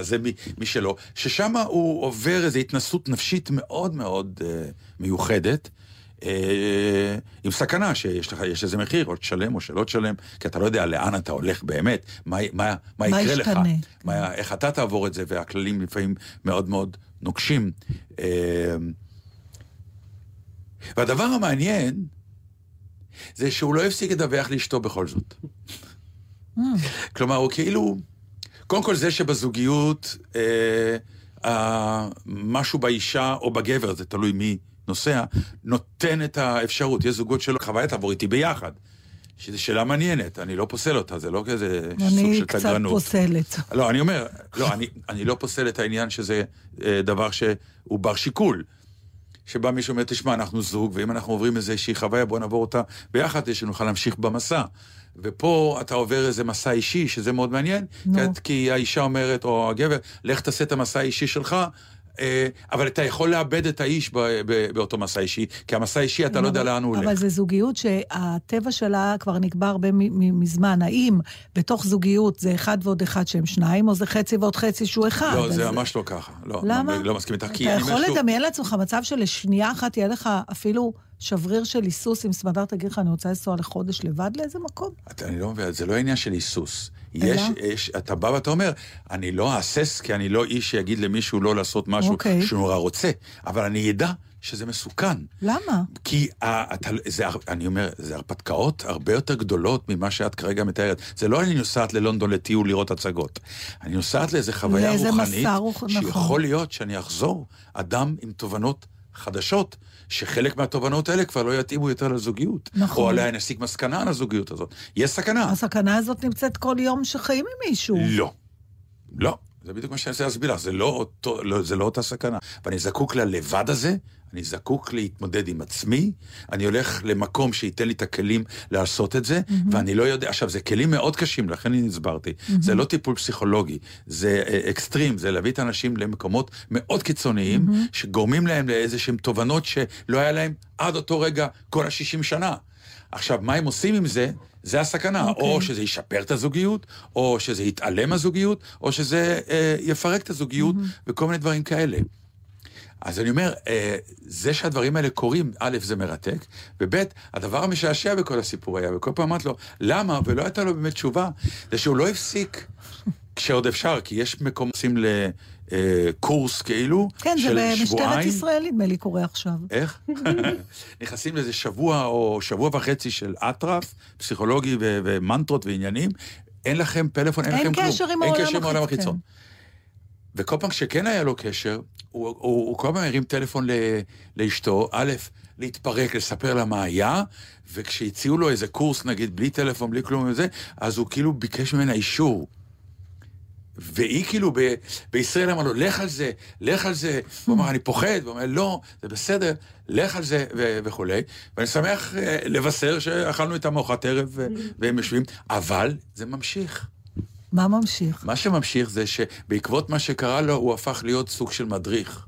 זה משלו, ששם הוא עובר איזו התנסות נפשית מאוד מאוד אה, מיוחדת, אה, עם סכנה שיש לך, יש איזה מחיר, או תשלם או שלא תשלם, כי אתה לא יודע לאן אתה הולך באמת, מה, מה, מה מה יקרה לך? מה, איך אתה תעבור את זה, והכללים לפעמים מאוד מאוד נוקשים. והדבר המעניין, זה שהוא לא הפסיק לדווח לאשתו בכל זאת. כלומר, הוא כאילו... קודם כל זה שבזוגיות, אה, אה, משהו באישה או בגבר, זה תלוי מי נוסע, נותן את האפשרות. יש זוגות שלא, חוויה תעבור איתי ביחד. שזו שאלה מעניינת, אני לא פוסל אותה, זה לא כזה סוג אני של קצת תגרנות. פוסלת. לא, אני אומר, לא, אני, אני לא פוסל את העניין שזה אה, דבר שהוא בר שיקול. שבא מישהו ואומר, תשמע, אנחנו זוג, ואם אנחנו עוברים איזושהי חוויה, בוא נעבור אותה ביחד, כדי שנוכל להמשיך במסע. ופה אתה עובר איזה מסע אישי, שזה מאוד מעניין, נו. כי- האישה אומרת, או הגבר, לך תעשה את המסע האישי שלך, אבל אתה יכול לאבד את האיש באותו מסע אישי, כי המסע האישי, אתה לא יודע לאן הוא הולך. אבל זו זוגיות שהטבע שלה כבר נקבע הרבה מזמן. האם בתוך זוגיות זה אחד ועוד אחד שהם שניים, או זה חצי ועוד חצי שהוא אחד? לא, זה ממש לא ככה. לא, למה? לא מסכים איתך, אתה כי אני אומר יכול לדמיין לעצמך מצב שלשנייה אחת יהיה לך אפילו שבריר של היסוס עם סמדר תגיד לך, אני רוצה לנסוע לחודש לבד לאיזה מקום? אתה- אני לא מבין, זה לא עניין של היסוס. אלא? יש, יש, אתה בא ואתה אומר, אני לא אהסס כי אני לא איש שיגיד למישהו לא לעשות משהו אוקיי. שהוא נורא רוצה, אבל אני אדע שזה מסוכן. למה? כי ה, אתה, זה, אני אומר, זה הרפתקאות הרבה יותר גדולות ממה שאת כרגע מתארת. זה לא אני נוסעת ללונדון לטיול לראות הצגות. אני נוסעת לאיזה חוויה רוחנית, מסע רוח- נכון. שיכול להיות שאני אחזור אדם עם תובנות חדשות, שחלק מהתובנות האלה כבר לא יתאימו יותר לזוגיות. נכון. או אולי נסיק מסקנה על הזוגיות הזאת. יש סכנה. הסכנה הזאת נמצאת כל יום שחיים עם מישהו. לא. לא. זה בדיוק מה שאני רוצה להסביר לך, זה לא, אותו, לא, זה לא אותה סכנה. ואני זקוק ללבד הזה, אני זקוק להתמודד עם עצמי, אני הולך למקום שייתן לי את הכלים לעשות את זה, ואני לא יודע, עכשיו, זה כלים מאוד קשים, לכן אני הסברתי. זה לא טיפול פסיכולוגי, זה אה, אקסטרים, זה להביא את האנשים למקומות מאוד קיצוניים, שגורמים להם לאיזה שהם תובנות שלא היה להם עד אותו רגע כל ה-60 שנה. עכשיו, מה הם עושים עם זה? זה הסכנה, okay. או שזה ישפר את הזוגיות, או שזה יתעלם מהזוגיות, או שזה אה, יפרק את הזוגיות, mm-hmm. וכל מיני דברים כאלה. אז אני אומר, אה, זה שהדברים האלה קורים, א', זה מרתק, וב', הדבר המשעשע בכל הסיפור היה, וכל פעם אמרתי לו, למה? ולא הייתה לו באמת תשובה, זה שהוא לא הפסיק כשעוד אפשר, כי יש מקום עושים לקורס כאילו, כן, זה של במשטרת שבועיים. ישראל, נדמה לי, קורה עכשיו. איך? נכנסים לאיזה שבוע או שבוע וחצי של אטרף, פסיכולוגי ו- ומנטרות ועניינים, אין לכם פלאפון, אין, אין לכם כלום. עם אין קשר עם העולם החיצון. החיצון. וכל פעם שכן היה לו קשר, הוא, הוא, הוא כל פעם הרים טלפון ל, לאשתו, א', להתפרק, לספר לה מה היה, וכשהציעו לו איזה קורס, נגיד, בלי טלפון, בלי כלום וזה, אז הוא כאילו ביקש ממנה אישור. והיא כאילו ב, בישראל אמרה לו, לך על זה, לך על זה. הוא אמר, אני פוחד, הוא אומר, לא, זה בסדר, לך על זה ו- וכולי. ואני שמח אה, לבשר שאכלנו איתם ארוחת ערב ו- והם יושבים, אבל זה ממשיך. מה ממשיך? מה שממשיך זה שבעקבות מה שקרה לו, הוא הפך להיות סוג של מדריך.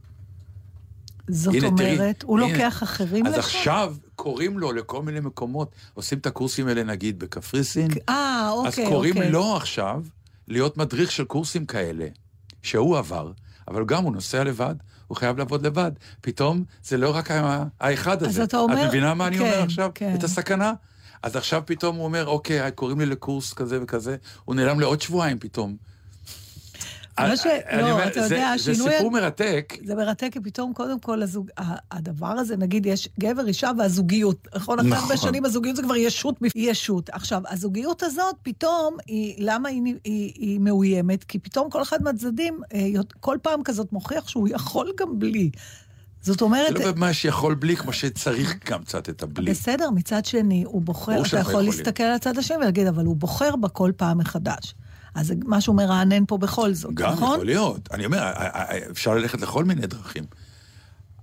זאת הנה, תראי, אומרת, הוא הנה. לוקח אחרים אז לשם? עכשיו קוראים לו לכל מיני מקומות, עושים את הקורסים האלה נגיד בקפריסין, אה, אז אוקיי, קוראים אוקיי. לו עכשיו להיות מדריך של קורסים כאלה, שהוא עבר, אבל גם הוא נוסע לבד, הוא חייב לעבוד לבד. פתאום זה לא רק האחד אז הזה. אתה אומר- את מבינה מה אני כן, אומר עכשיו? כן. את הסכנה? אז עכשיו פתאום הוא אומר, אוקיי, קוראים לי לקורס כזה וכזה, הוא נעלם לעוד שבועיים פתאום. ש- אני לא, אומר, אתה זה- יודע, זה השינוי- סיפור מרתק, זה מרתק, כי פתאום, קודם כל, הזוג, הדבר הזה, נגיד, יש גבר, אישה והזוגיות. נכון? אחרי הרבה נכון. שנים הזוגיות זה כבר ישות ישות. עכשיו, הזוגיות הזאת, פתאום, היא, למה היא, היא, היא מאוימת? כי פתאום כל אחד מהצדדים, אה, כל פעם כזאת מוכיח שהוא יכול גם בלי. זאת אומרת, זה לא ממש יכול בלי, כמו שצריך גם קצת את הבלי. בסדר, מצד שני, הוא בוחר, אתה יכול יכולים. להסתכל על הצד השני ולהגיד, אבל הוא בוחר בה כל פעם מחדש. אז זה משהו מרענן פה בכל זאת, גם נכון? יכול להיות. אני אומר, אפשר ללכת לכל מיני דרכים.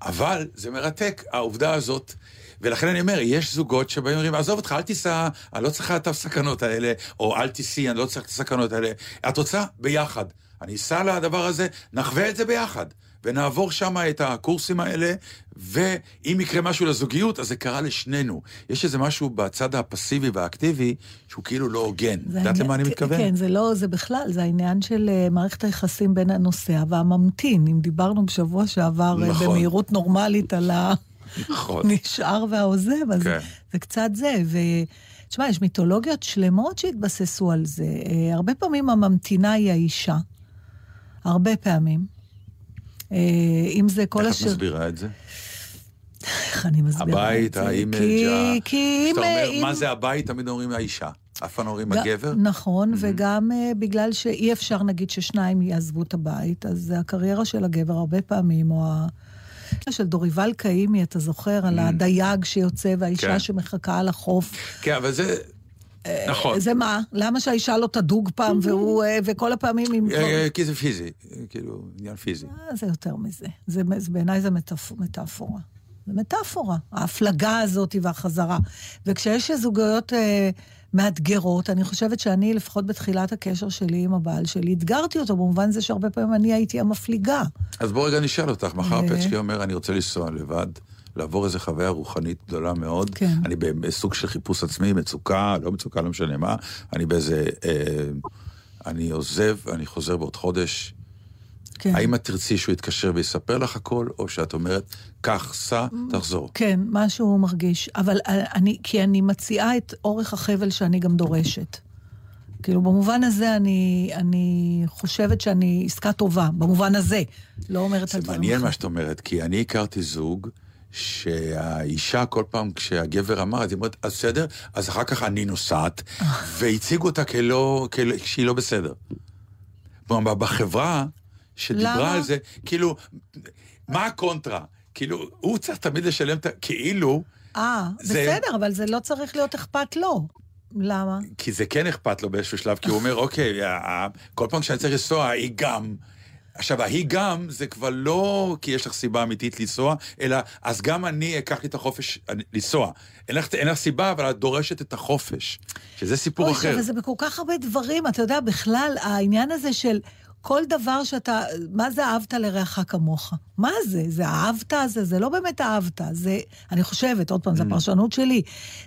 אבל זה מרתק, העובדה הזאת. ולכן אני אומר, יש זוגות שבאים ואומרים, עזוב אותך, אל תיסע, אני לא צריכה את הסכנות האלה, או אל תיסעי, אני לא צריך את הסכנות האלה. את רוצה? ביחד. אני אסע לדבר הזה, נחווה את זה ביחד. ונעבור שם את הקורסים האלה, ואם יקרה משהו לזוגיות, אז זה קרה לשנינו. יש איזה משהו בצד הפסיבי והאקטיבי, שהוא כאילו לא הוגן. זה יודעת למה אני כן, מתכוון? כן, זה לא, זה בכלל, זה העניין של אה, מערכת היחסים בין הנוסע והממתין. אם דיברנו בשבוע שעבר אה, נכון. במהירות נורמלית על נכון. הנשאר והעוזב, אז כן. זה קצת זה. ו... תשמע, יש מיתולוגיות שלמות שהתבססו על זה. אה, הרבה פעמים הממתינה היא האישה. הרבה פעמים. אה, אם זה כל איך את השיר... מסבירה את זה? איך אני מסבירה הבית, את זה? האימג', כי- כי אם... אומר, אם- מה זה הבית, תמיד אומרים האישה. אף פעם לא אומרים הגבר. נכון, וגם uh, בגלל שאי אפשר, נגיד, ששניים יעזבו את הבית, אז הקריירה של הגבר הרבה פעמים, או ה... של דוריבל קאימי, אתה זוכר, על הדייג שיוצא והאישה כן. שמחכה על החוף. כן, אבל זה... נכון. זה מה? למה שהאישה לא תדוג פעם, והוא, אה, וכל הפעמים עם... אה, אה, כי זה פיזי, אה, כאילו, עניין פיזי. אה, זה יותר מזה. זה, זה בעיניי זה מטאפ, מטאפורה. זה מטאפורה, ההפלגה הזאת והחזרה. וכשיש זוגיות אה, מאתגרות, אני חושבת שאני, לפחות בתחילת הקשר שלי עם הבעל שלי, אתגרתי אותו במובן זה שהרבה פעמים אני הייתי המפליגה. אז בוא רגע נשאל אותך, מחר אה. פצ'קי אומר, אני רוצה לנסוע לבד, לעבור איזו חוויה רוחנית גדולה מאוד. כן. אני בסוג של חיפוש עצמי, מצוקה, לא מצוקה, לא משנה מה. אני באיזה... אה, אני עוזב, אני חוזר בעוד חודש. כן. האם את תרצי שהוא יתקשר ויספר לך הכל, או שאת אומרת, קח, סע, תחזור? כן, מה שהוא מרגיש. אבל אה, אני, כי אני מציעה את אורך החבל שאני גם דורשת. כאילו, במובן הזה אני, אני חושבת שאני עסקה טובה, במובן הזה. לא אומרת זה על דברים מעניין מה אחרים. שאת אומרת, כי אני הכרתי זוג שהאישה כל פעם כשהגבר אמר, אז היא אומרת, אז בסדר, אז אחר כך אני נוסעת, והציגו אותה כלא, כלא, שהיא לא בסדר. כלומר, בחברה שדיברה למה? על זה, כאילו, מה הקונטרה? כאילו, הוא צריך תמיד לשלם את ה... כאילו, אה, זה- בסדר, אבל זה לא צריך להיות אכפת לו. למה? כי זה כן אכפת לו באיזשהו שלב, כי הוא אומר, אוקיי, כל פעם שאני צריך לנסוע, היא גם. עכשיו, ההיא גם, זה כבר לא כי יש לך סיבה אמיתית לנסוע, אלא אז גם אני אקח לי את החופש לנסוע. אין לך, אין לך סיבה, אבל את דורשת את החופש, שזה סיפור אוי, אחר. אבל זה בכל כך הרבה דברים. אתה יודע, בכלל, העניין הזה של כל דבר שאתה... מה זה אהבת לרעך כמוך? מה זה? זה אהבת הזה? זה לא באמת אהבת. זה, אני חושבת, עוד Mm. פעם, זו הפרשנות שלי.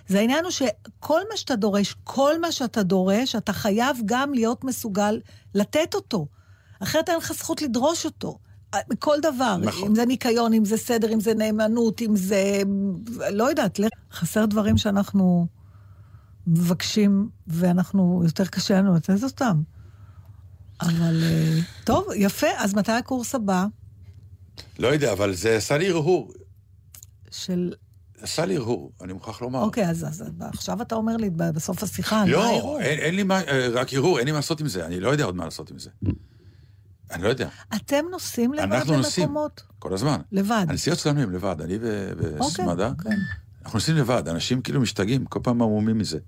זה העניין הוא שכל מה שאתה דורש, כל מה שאתה דורש, אתה חייב גם להיות מסוגל לתת אותו. אחרת אין לך זכות לדרוש אותו. בכל דבר, נכון. אם זה ניקיון, אם זה סדר, אם זה נאמנות, אם זה... לא יודעת, חסר דברים שאנחנו מבקשים, ואנחנו, יותר קשה לנו לתת אותם. אבל אה, טוב, יפה, אז מתי הקורס הבא לא יודע, אבל זה עשה לי הרהור. של... עשה לי הרהור, אני מוכרח לומר. אוקיי, אז, אז עכשיו אתה אומר לי בסוף השיחה, לא? אין, אין לי מה, אה, רק הרהור, אין לי מה לעשות עם זה, אני לא יודע עוד מה לעשות עם זה. אני לא יודע. אתם נוסעים לבד אנחנו נוסעים. למקומות? כל הזמן. לבד. הנסיעות שלנו הם לבד, אני אוקיי, וסמדה. כן. אנחנו נוסעים לבד, אנשים כאילו משתגעים, כל פעם עמומים מזה.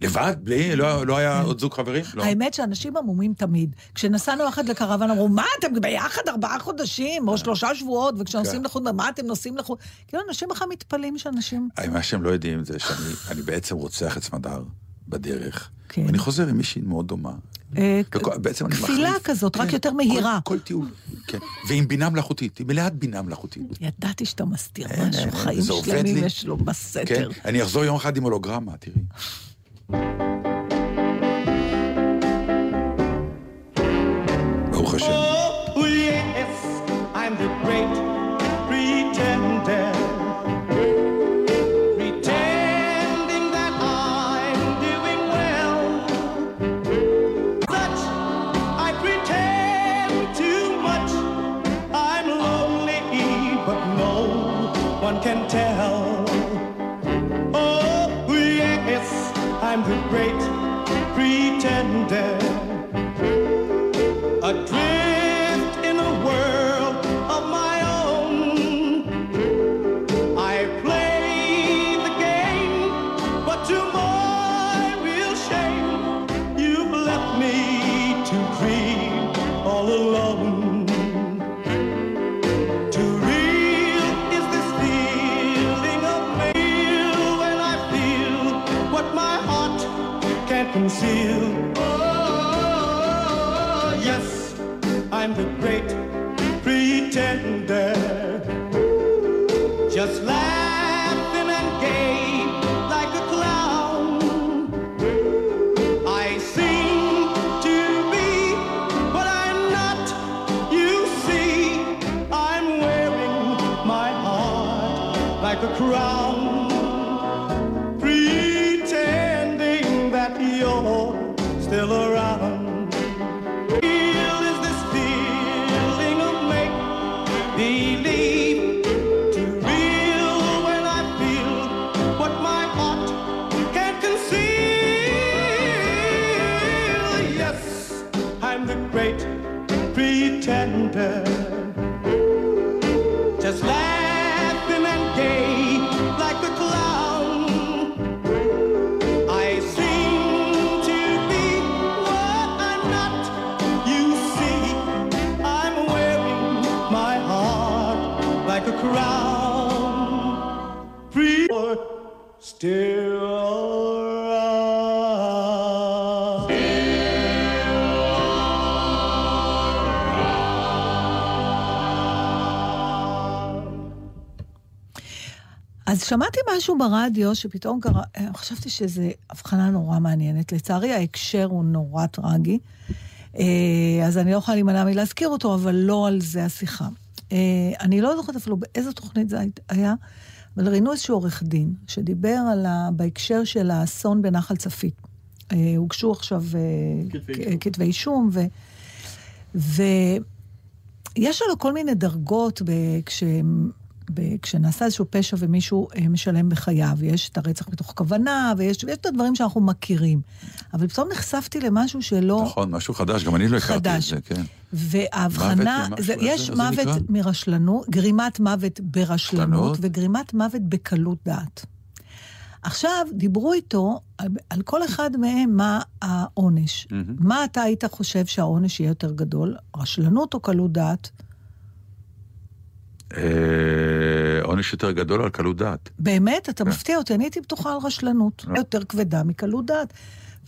לבד? בלי? לא, לא היה עוד זוג חברים? לא. האמת שאנשים עמומים תמיד. כשנסענו יחד לקרוון, אמרו, מה, אתם ביחד ארבעה חודשים, או שלושה שבועות, וכשנוסעים כן. לחו"ל, מה אתם נוסעים לחו"ל? כאילו, אנשים בכלל מתפלאים שאנשים... אה, מה שהם לא יודעים זה שאני אני בעצם רוצח את סמדר בדרך. כן. ואני חוזר עם מישהי מאוד דומה. אה, כפילה. כזאת, רק כן, יותר מהירה. כל, טיול, כן. ועם בינה מלאכותית, היא מלאת בינה מלאכותית. ידעתי שאתה מסתיר אין, משהו, חיים שלמים. יש לו בסתר. כן, אני אחזור יום אחד עם הולוגרמה, תראי. ברוך השם. I'm the great pretender. Conceal. Oh, yes, I'm the great pretender. Just laughing and gay like a clown. I seem to be what I'm not. You see, I'm wearing my heart like a crown. אז שמעתי משהו ברדיו שפתאום קרה, אה, חשבתי שזו הבחנה נורא מעניינת. לצערי ההקשר הוא נורא טרגי, אה, אז אני לא יכולה להימנע מלהזכיר אותו, אבל לא על זה השיחה. אה, אני לא זוכרת אפילו באיזו תוכנית זה היה, אבל ראינו איזשהו עורך דין שדיבר על ה... בהקשר של האסון בנחל צפית. הוגשו עכשיו כתבי אישום. ו... ויש לנו כל מיני דרגות ב... כש... ב... כשנעשה איזשהו פשע ומישהו אה, משלם בחייו. יש את הרצח מתוך כוונה, ויש, ויש את הדברים שאנחנו מכירים. אבל פתאום נחשפתי למשהו שלא... נכון, משהו חדש, גם אני לא הכרתי את. זה, כן. וההבחנה, זה, יש איזה מוות נקרא? מרשלנות, גרימת מוות ברשלנות, רשלנות. וגרימת מוות בקלות דעת. עכשיו, דיברו איתו על, על כל אחד מהם מה העונש. מהמם. מה אתה היית חושב שהעונש יהיה יותר גדול? רשלנות או קלות דעת? אה, עונש יותר גדול על קלות דעת. באמת, אתה כן. מפתיע אותי, אני הייתי בטוחה על רשלנות, לא. יותר כבדה מקלות דעת.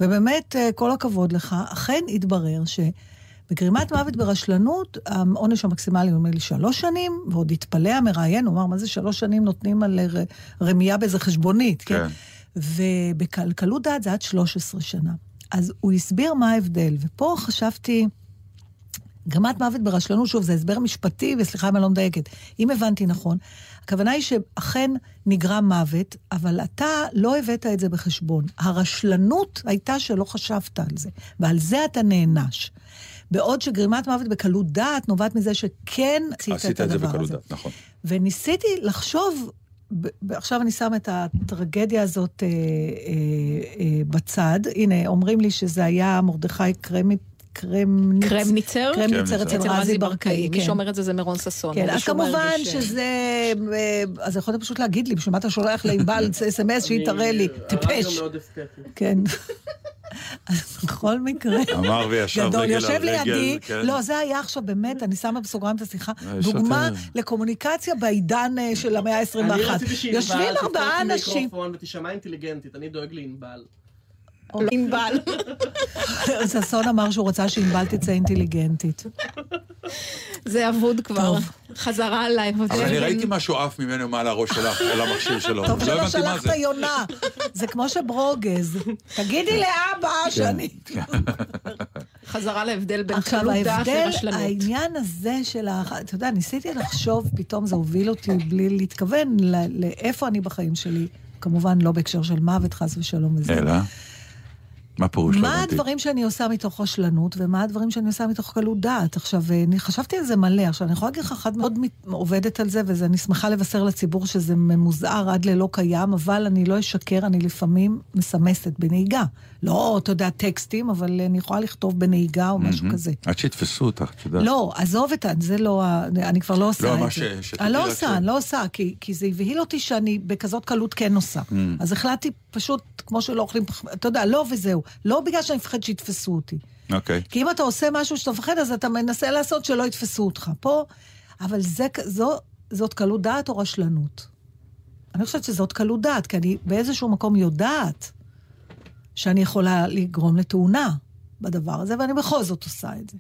ובאמת, אה, כל הכבוד לך, אכן התברר שבגרימת מוות ברשלנות, העונש המקסימלי הוא נדמה לי שלוש שנים, ועוד התפלא המראיין, הוא אמר, מה זה שלוש שנים נותנים על אה, ר- רמייה באיזה חשבונית, כן? כן. ובקלות דעת זה עד 13 שנה. אז הוא הסביר מה ההבדל, ופה חשבתי, גרימת מוות ברשלנות, שוב, זה הסבר משפטי, וסליחה אם אני לא מדייקת. אם הבנתי נכון, הכוונה היא שאכן נגרם מוות, אבל אתה לא הבאת את זה בחשבון. הרשלנות הייתה שלא חשבת על זה, ועל זה אתה נענש. בעוד שגרימת מוות בקלות דעת נובעת מזה שכן עשית, עשית את את זה הדבר בקלות הזה. דעת, נכון. וניסיתי לחשוב, עכשיו אני שם את הטרגדיה הזאת אה, אה, אה, בצד. הנה, אומרים לי שזה היה מרדכי קרמי... קרמניצר. קרמניצר? קרמניצר אצל רזי ברקאי, מי כן. שאומר את זה זה מירון ששון. כן, אז כמובן אה, שזה... אה, אז יכולת פשוט להגיד לי, בשביל מה אתה שולח לענבל אס.אם.אס שהיא תראה לי, טיפש. אסתטי. כן. אז בכל מקרה... אמר וישב גדול, רגל על יושב רגל, לידי, כן. לא, זה היה עכשיו באמת, אני שמה בסוגריים את השיחה, אה, דוגמה. לקומוניקציה בעידן אה, של המאה ה-21. אני רציתי שענבל יושבים ארבעה תפתח אנשים, מיקרופון ותישמע אינטליגנטית, אני דואג לענבל. לא ענבל. ששון אמר שהוא רצה שענבל תצא אינטליגנטית. זה אבוד כבר. חזרה אליי. אבל אני ראיתי משהו עף ממנו מעל הראש שלך, על המכשיר שלו. טוב לא שלא שלחת זה. יונה. זה כמו שברוגז. תגידי לאבא שאני... חזרה להבדל בין עכשיו, קלות דעת ההבדל, לרשלנות. העניין הזה של ה... אתה יודע, ניסיתי לחשוב, פתאום זה הוביל אותי בלי להתכוון ל- לאיפה אני בחיים שלי. כמובן, לא בהקשר של מוות, חס ושלום וזה. אלא? מה פירוש? לא מה הבנתי. הדברים שאני עושה מתוך רשלנות, ומה הדברים שאני עושה מתוך קלות דעת. עכשיו, אני חשבתי על זה מלא. עכשיו, אני יכולה להגיד לך, אחת מאוד עובדת על זה, ואני שמחה לבשר לציבור שזה ממוזער עד ללא קיים, אבל אני לא אשקר, אני לפעמים מסמסת בנהיגה. לא, אתה יודע, טקסטים, אבל אני יכולה לכתוב בנהיגה או משהו. כזה. עד שיתפסו אותך, את יודעת. לא, עזוב את. זה לא. אני כבר לא עושה לא, את מה זה. ש- שתדעי אני לא עושה, ש- אני לא עושה, כי, זה הבהיל אותי שאני בכזאת קלות כן עושה. אז החלטתי פשוט, כמו שלא אוכלים, אתה יודע, לא וזהו. לא בגלל שאני מפחד שיתפסו אותי. אוקיי. כי אם אתה עושה משהו שאתה מפחד, אז אתה מנסה לעשות שלא יתפסו אותך. פה, אבל זה, זו, זאת קלות דעת או רשלנות? אני חושבת שזאת קלות דעת, כי אני באיזשהו מקום יודעת שאני יכולה לגרום לתאונה בדבר הזה, ואני בכל זאת עושה את זה.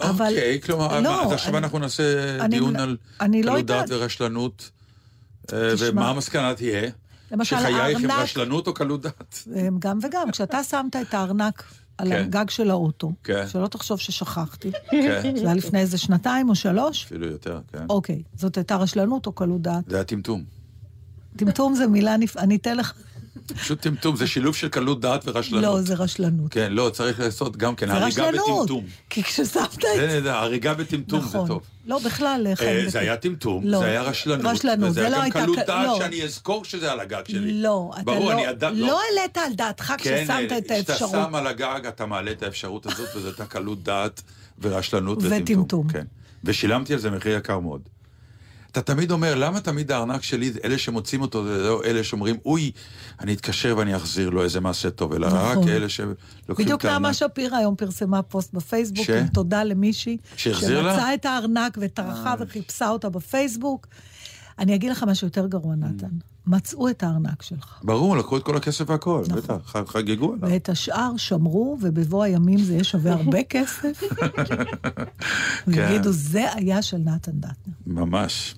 אבל- אוקיי, כלומר, לא, אז עכשיו אני- אנחנו נעשה אני- דיון על אני לא קלות דעת יודעת. ורשלנות, אה, תשמע, ומה המסקנה תהיה? למשל, שחייך הם הארנק- רשלנות או קלות דעת? גם וגם. כשאתה שמת את הארנק על כן. הגג של האוטו, כן. שלא תחשוב ששכחתי, כן. זה היה לפני איזה שנתיים או שלוש, אפילו יותר, כן. אוקיי, זאת הייתה רשלנות או קלות דעת? זה היה טמטום. טמטום זה מילה נפ... אני אתן לך... פשוט טמטום, זה שילוב של קלות דעת ורשלנות. לא, זה רשלנות. כן, לא, צריך לעשות גם כן, הריגה. בטמטום. כי כששמת את... זה נהדר, הריגה בטמטום זה נכון. טוב. לא, בכלל, אה, חיים. זה היה טמטום, לא. זה היה רשלנות. רשלנות, וזה זה היה לא גם הייתה קלות ק- דעת לא. שאני אזכור שזה על הגג שלי. לא, אתה ברור, לא... אני ידע- לא. לא העלית על דעתך כן, כששמת את כשאתה האפשרות. שם על הגג, אתה מעלה את האפשרות הזאת, וזו הייתה קלות דעת ורשלנות וטמטום. וטמטום. כן. ושילמתי על זה מחיר יקר מאוד. אתה תמיד אומר, למה תמיד הארנק שלי, אלה שמוצאים אותו, זה לא אלה שאומרים, אוי, אני אתקשר ואני אחזיר לו איזה מעשה טוב, אלא רק נכון. אלה שלוקחים בדיוק את הארנק. נעמה שפירא היום פרסמה פוסט בפייסבוק, ש? עם תודה למישהי, שהחזיר לה? שמצאה את הארנק וטרחה וחיפשה אותה בפייסבוק. אני אגיד לך משהו יותר גרוע, Mm. נתן. מצאו את הארנק שלך, ברור, לקחו את כל הכסף והכל, נכון. בטח, חגגו עליו. ואת השאר שמרו, ובבוא הימים זה יהיה שווה הרבה כסף. כן. ויגידו, זה היה של נתן דטנר. ממש.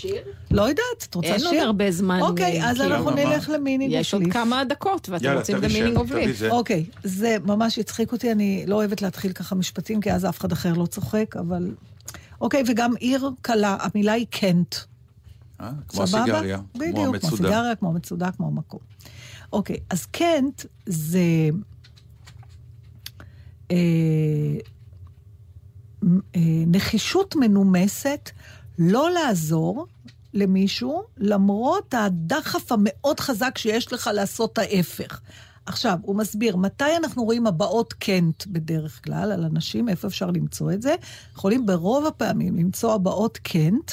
שיר? לא יודעת, את רוצה אין עוד שיר? הרבה זמן. אוקיי, אז כאילו, אנחנו? נלך למינינג יש עוד. כמה דקות, ואתם יאללה, רוצים גם מינינג אוף תביא ליף. זה. אוקיי, זה ממש הצחיק אותי, אני לא אוהבת להתחיל ככה משפטים, כי אז אף אחד אחר לא צוחק, אבל... אוקיי, וגם עיר קלה, המילה היא קנט. אה? כמו סבבה? הסיגריה, כמו בדיוק, כמו המצודה. הסיגריה, כמו המצודה, כמו המקום. אוקיי, אז קנט זה... אה, מ- אה, נחישות מנומסת לא לעזור למישהו, למרות הדחף המאוד חזק שיש לך לעשות ההפך. עכשיו, הוא מסביר, מתי אנחנו רואים הבעות קנט בדרך כלל על אנשים, איפה אפשר למצוא את זה? יכולים ברוב הפעמים למצוא הבעות קנט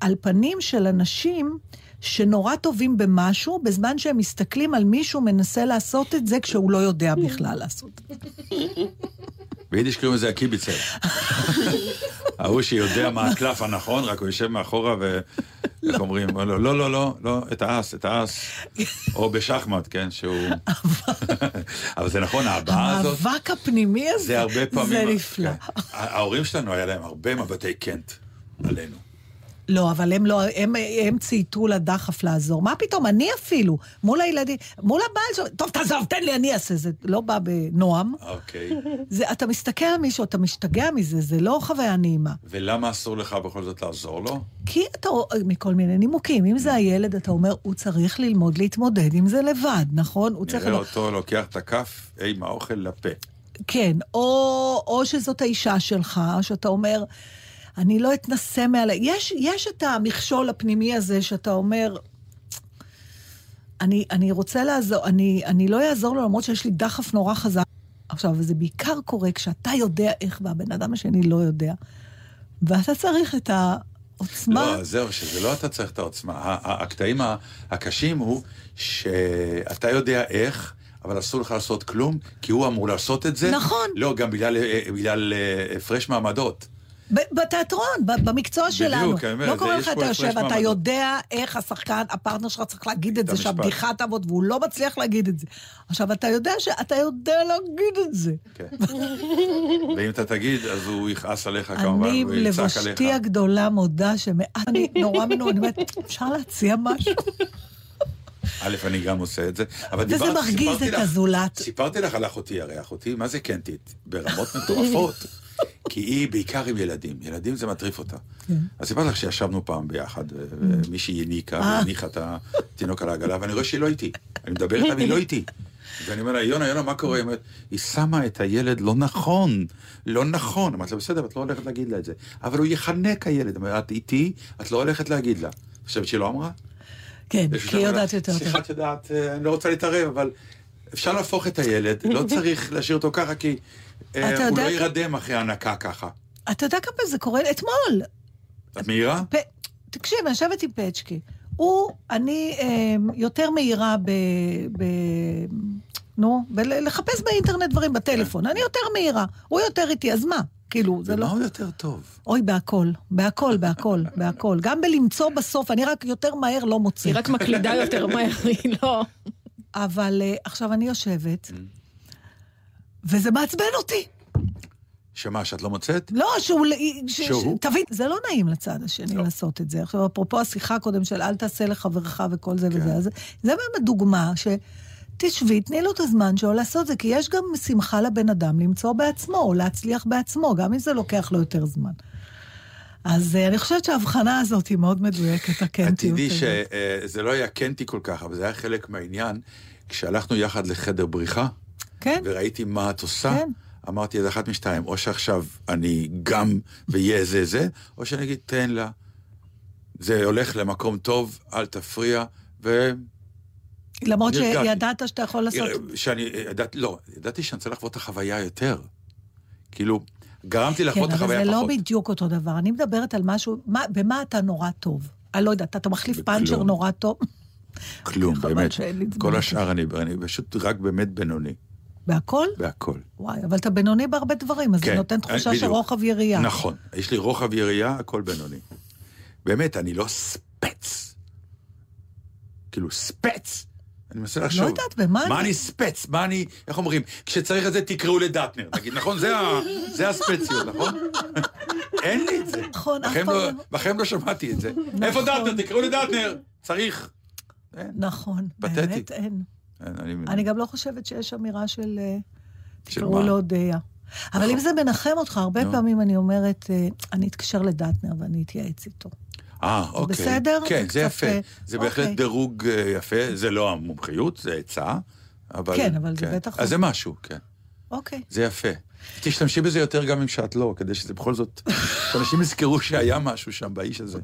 על פנים של אנשים שנורא טובים במשהו, בזמן שהם מסתכלים על מישהו מנסה לעשות את זה כשהוא לא יודע בכלל לעשות את זה. ביידיש קוראים לזה הקיביצר. ההוא שיודע מה הקלף הנכון, רק הוא יושב מאחורה ו... איך אומרים? לא, לא, לא, לא, לא, את האס, את האס. או בשחמט, כן, שהוא... אבל זה נכון, ההבעה הזאת, המאבק הפנימי הזה, זה הרבה פעמים... זה נפלא. כן. ההורים שלנו, היה להם הרבה מבטי קנט עלינו. לא, אבל הם לא, הם, הם צייתו לדחף לעזור. מה פתאום, אני אפילו, מול הילדים, מול הבעל שלו, טוב, תעזוב, תן לי, אני אעשה זה. לא בא בנועם. אוקיי. זה, אתה מסתכל על מישהו, אתה משתגע מזה, זה לא חוויה נעימה. ולמה אסור לך בכל זאת לעזור לו? כי אתה, מכל מיני נימוקים, אם זה הילד, אתה אומר, הוא צריך ללמוד להתמודד עם זה לבד, נכון? הוא צריך... נראה אותו לוקח את הכף עם האוכל לפה. כן, או, או שזאת האישה שלך, שאתה אומר, אני לא אתנסה מעל... יש, יש את המכשול הפנימי הזה שאתה אומר, אני, אני רוצה לעזור, אני, אני לא אעזור לו למרות שיש לי דחף נורא חזק. עכשיו, וזה בעיקר קורה כשאתה יודע איך והבן אדם השני לא יודע, ואתה צריך את העוצמה. לא, זהו, שזה לא אתה צריך את העוצמה. הקטעים הקשים הוא שאתה יודע איך, אבל אסור לך לעשות כלום, כי הוא אמור לעשות את זה. נכון. לא, גם בגלל, אה, אה, הפרש מעמדות. בתיאטרון, במקצוע שלנו. אני אומר, לא קורה לך, אתה יושב, אתה. יודע איך השחקן, הפרטנר שלך צריך להגיד את זה, המשפט. שהבדיחה תעבוד, והוא לא מצליח להגיד את זה. עכשיו, אתה יודע שאתה יודע להגיד את זה. כן. ואם אתה תגיד, אז הוא יכעס עליך כמובן, אני, הוא יצעק עליך. לבושתי הגדולה, מודה שמעט, אני נורא מנוע, אני אומרת, אפשר להציע משהו? א', אני גם עושה את זה. אבל וזה דיברת- מרגיז סיפרתי את לך- הזולת. סיפרתי לך על אחותי, הרי אחותי, מה זה קנטית? ברמות מטורפות. כי היא בעיקר עם ילדים. ילדים זה מטריף אותה. אז סיפרתי לך שישבנו פעם ביחד, ו- ומישהי הניקה, אה. והניחה את התינוק על העגלה, ואני רואה שהיא לא איתי. אני מדבר איתה והיא לא איתי. ואני אומר לה, יונה, יונה, מה קורה? היא אומרת, היא שמה את הילד לא נכון, לא נכון. אמרתי לה, בסדר, את לא הולכת להגיד לה את זה. אבל הוא יחנק הילד. אמרת, את איתי, את לא הולכת להגיד לה. חושבת שהיא לא אמרה? כן, כי היא יודעת יותר סליחה. את יודעת, אה, אני לא רוצה להתערב, אבל אפשר להפוך את הילד, לא צריך להשאיר אותו ככה, כי הוא יודע לא יירדם אחרי הנקה ככה. אתה יודע כמה זה קורה? אתמול, את מהירה? פ... תקשיב, אני יושבת עם פצ'קי. הוא, אני אה, יותר מהירה ב... ב... נו, בלחפש באינטרנט דברים בטלפון. אני יותר מהירה. הוא יותר איטי, אז מה? כאילו, זה לא... ומה הוא יותר טוב? אוי, בהכל. בהכל, בהכל, בהכל. גם בלמצוא בסוף, אני רק יותר מהר לא מוצאת. היא רק מקלידה יותר מהר, היא לא... אבל אה, עכשיו אני יושבת, וזה מעצבן אותי. שמה, שאת לא מוצאת? לא, שהוא... ש- שהוא? ש- תבין, זה לא נעים לצד השני לא. לעשות את זה. עכשיו, אפרופו השיחה קודם של אל תעשה לחברך וכל זה כן. וזה, אז זה באמת דוגמה ש... תשבי, תני לו את הזמן שלו לעשות זה, כי יש גם שמחה לבן אדם למצוא בעצמו, או להצליח בעצמו, גם אם זה לוקח לו יותר זמן. אז אה, אני חושבת שההבחנה הזאת היא מאוד מדויקת, את הקנטיות. תדעי הזאת. שזה לא היה קנטי כל כך, אבל זה היה חלק מהעניין. כשהלכנו יחד לחדר בריחה, כן, וראיתי מה את עושה, כן. אמרתי, אז אחת משתיים, או שעכשיו אני גם ויהיה זה זה, או שאני אגיד, תן לה. זה הולך למקום טוב, אל תפריע, ו... למרות. שידעת שאתה יכול לעשות... שאני, ידעתי, לא, ידעתי שאני רוצה לחוות את החוויה יותר. כאילו, גרמתי לחוות את כן, אבל החוויה זה פחות. לא בדיוק אותו דבר. אני מדברת על משהו, מה, במה אתה נורא טוב? אני לא יודעת, אתה מחליף. פאנצ'ר נורא טוב? כלום, באמת. כל השאר אני, אני פשוט רק באמת בינוני, בהכל? בהכל. וואי, אבל אתה בינוני בהרבה דברים, אז זה כן, נותן תחושה בדיוק. של רוחב ירייה. נכון, יש לי רוחב יריעה, הכל בינוני. באמת, אני לא ספץ. כאילו, ספץ. אני מנסה לחשוב. לא יודעת, במה מה אני- אני ספץ? מה אני, איך אומרים? כשצריך את זה, תקראו לדטנר. נגיד, נכון? זה ה- זה הספציות, נכון? אין לי את זה. נכון, אף בחיים פעם לא- לא. בחיים לא שמעתי את זה. איפה דטנר? תקראו לדטנר. צריך. נכון. באמת אין. אין, אני- אני גם לא חושבת שיש אמירה של... אה, של תקראו? לו אודיה. אבל אם זה מנחם אותך, הרבה נו. פעמים אני אומרת, אה, אני אתקשר לדטנר ואני אתייעץ איתו. אה, אוקיי. בסדר? כן, זה יפה. אה, זה בהחלט אוקיי. דירוג אה, יפה, זה לא המומחיות, זה עצה. אבל... כן, אבל זה בטח- אז זה משהו, כן. אוקיי. זה יפה. תשתמשי בזה יותר גם אם שאת לא, כדי שזה בכל זאת... שאנשים יזכרו שהיה משהו שם באיש הזה.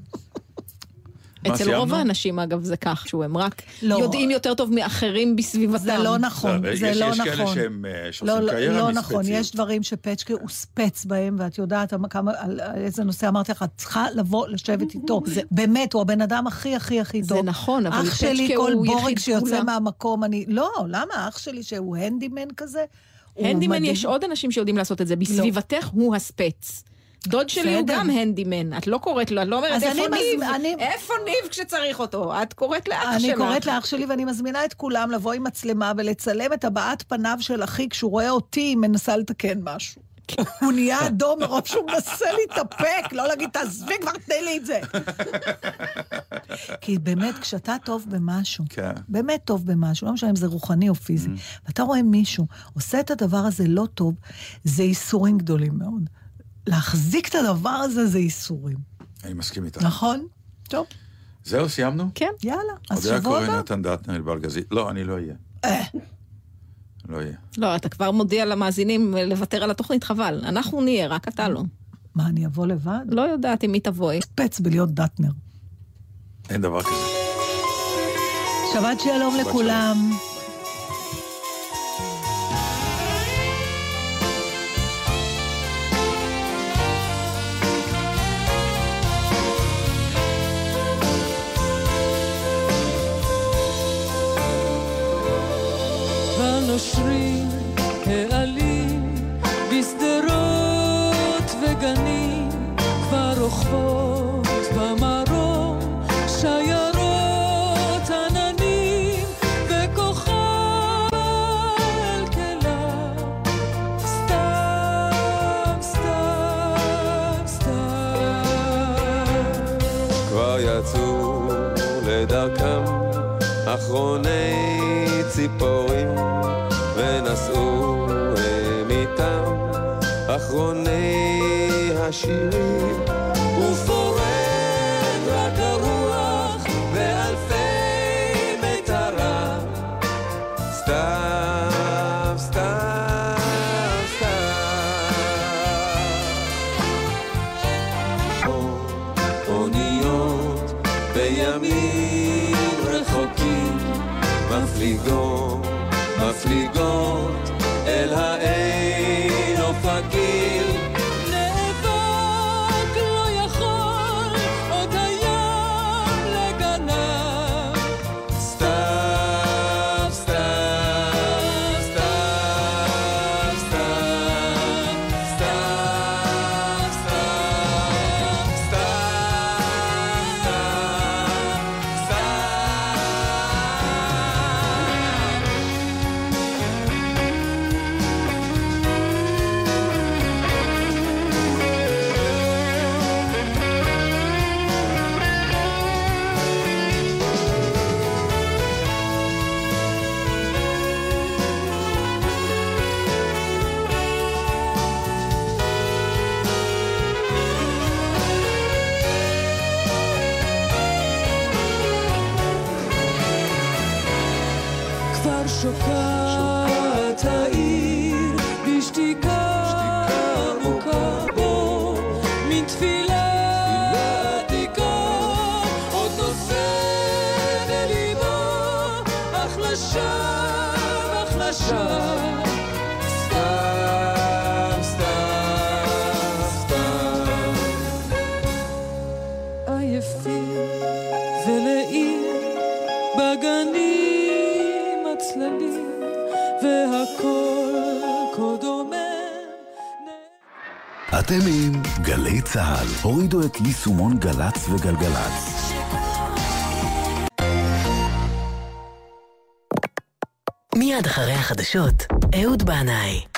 אצל? רוב האנשים, אגב, זה כך, שהוא הם רק לא. יודעים יותר טוב מאחרים בסביבתם. זה לא נכון, לא, זה יש- לא יש כאלה נכון. שהם, אה, שעושים לא, לא, קריירה לא נכון, מספציות. יש דברים שפצ'קה הוא ספץ בהם, ואת יודעת כמה, על על איזה נושא אמרתי לך, את צריכה לבוא לשבת איתו. באמת, הוא הבן אדם הכי הכי הכי זה טוב. נכון, אבל אח שלי, פצ'קה כל הוא בורג יחיד שיוצא סגולה. מהמקום, אני... לא, למה? אח שלי שהוא הנדימן כזה, הוא הנדימן. יש עוד אנשים שיודעים לעשות את זה. בסביבתך הוא הספץ. דוד שלי הוא. גם הנדימן. את לא קוראת לו, את לא אומרת איפה אני ניב, אני- איפה ניב כשצריך אותו? את קוראת לאח שלך. אני קוראת לאח שלי ואני מזמינה את כולם לבוא עם מצלמה ולצלם את הבעת פניו של אחי כשהוא רואה אותי, מנסה לתקן משהו. הוא נהיה אדום מרוב שהוא מנסה להתאפק, לא להגיד, תעזבי כבר, תני לי את זה. כי באמת, כשאתה טוב במשהו, כן. באמת טוב במשהו, לא משנה אם זה רוחני או פיזי, ואתה רואה מישהו עושה את הדבר הזה לא טוב, זה ייסורים גדולים מאוד. להחזיק את הדבר הזה זה ייסורים, אני מסכים איתך. נכון? טוב, זהו, סיימנו? כן. יאללה, אז אודיה שבוע קורא, הבא. נתן דטנר, אלבל גזית. לא, אני לא אהיה. אה. לא אהיה. לא, אתה כבר מודיע למאזינים לוותר על התוכנית, חבל. אנחנו נהיה, רק אתה לא. מה, אני אבוא לבד? לא יודעת עם מי תבואי. פץ בלהיות דטנר. אין דבר כזה. שבת שלום שבת לכולם. הנושרים העלים בשדרות וגנים כבר רוכבות במרום שיירות עננים וכוכב אל כלה. סתם סתם סתם. כבר יצאו לדרכם אחרוני אחרוני השירים הורידו את יישומון גל"צ וגלגלצ. מיד אחרי החדשות, אהוד בנאי.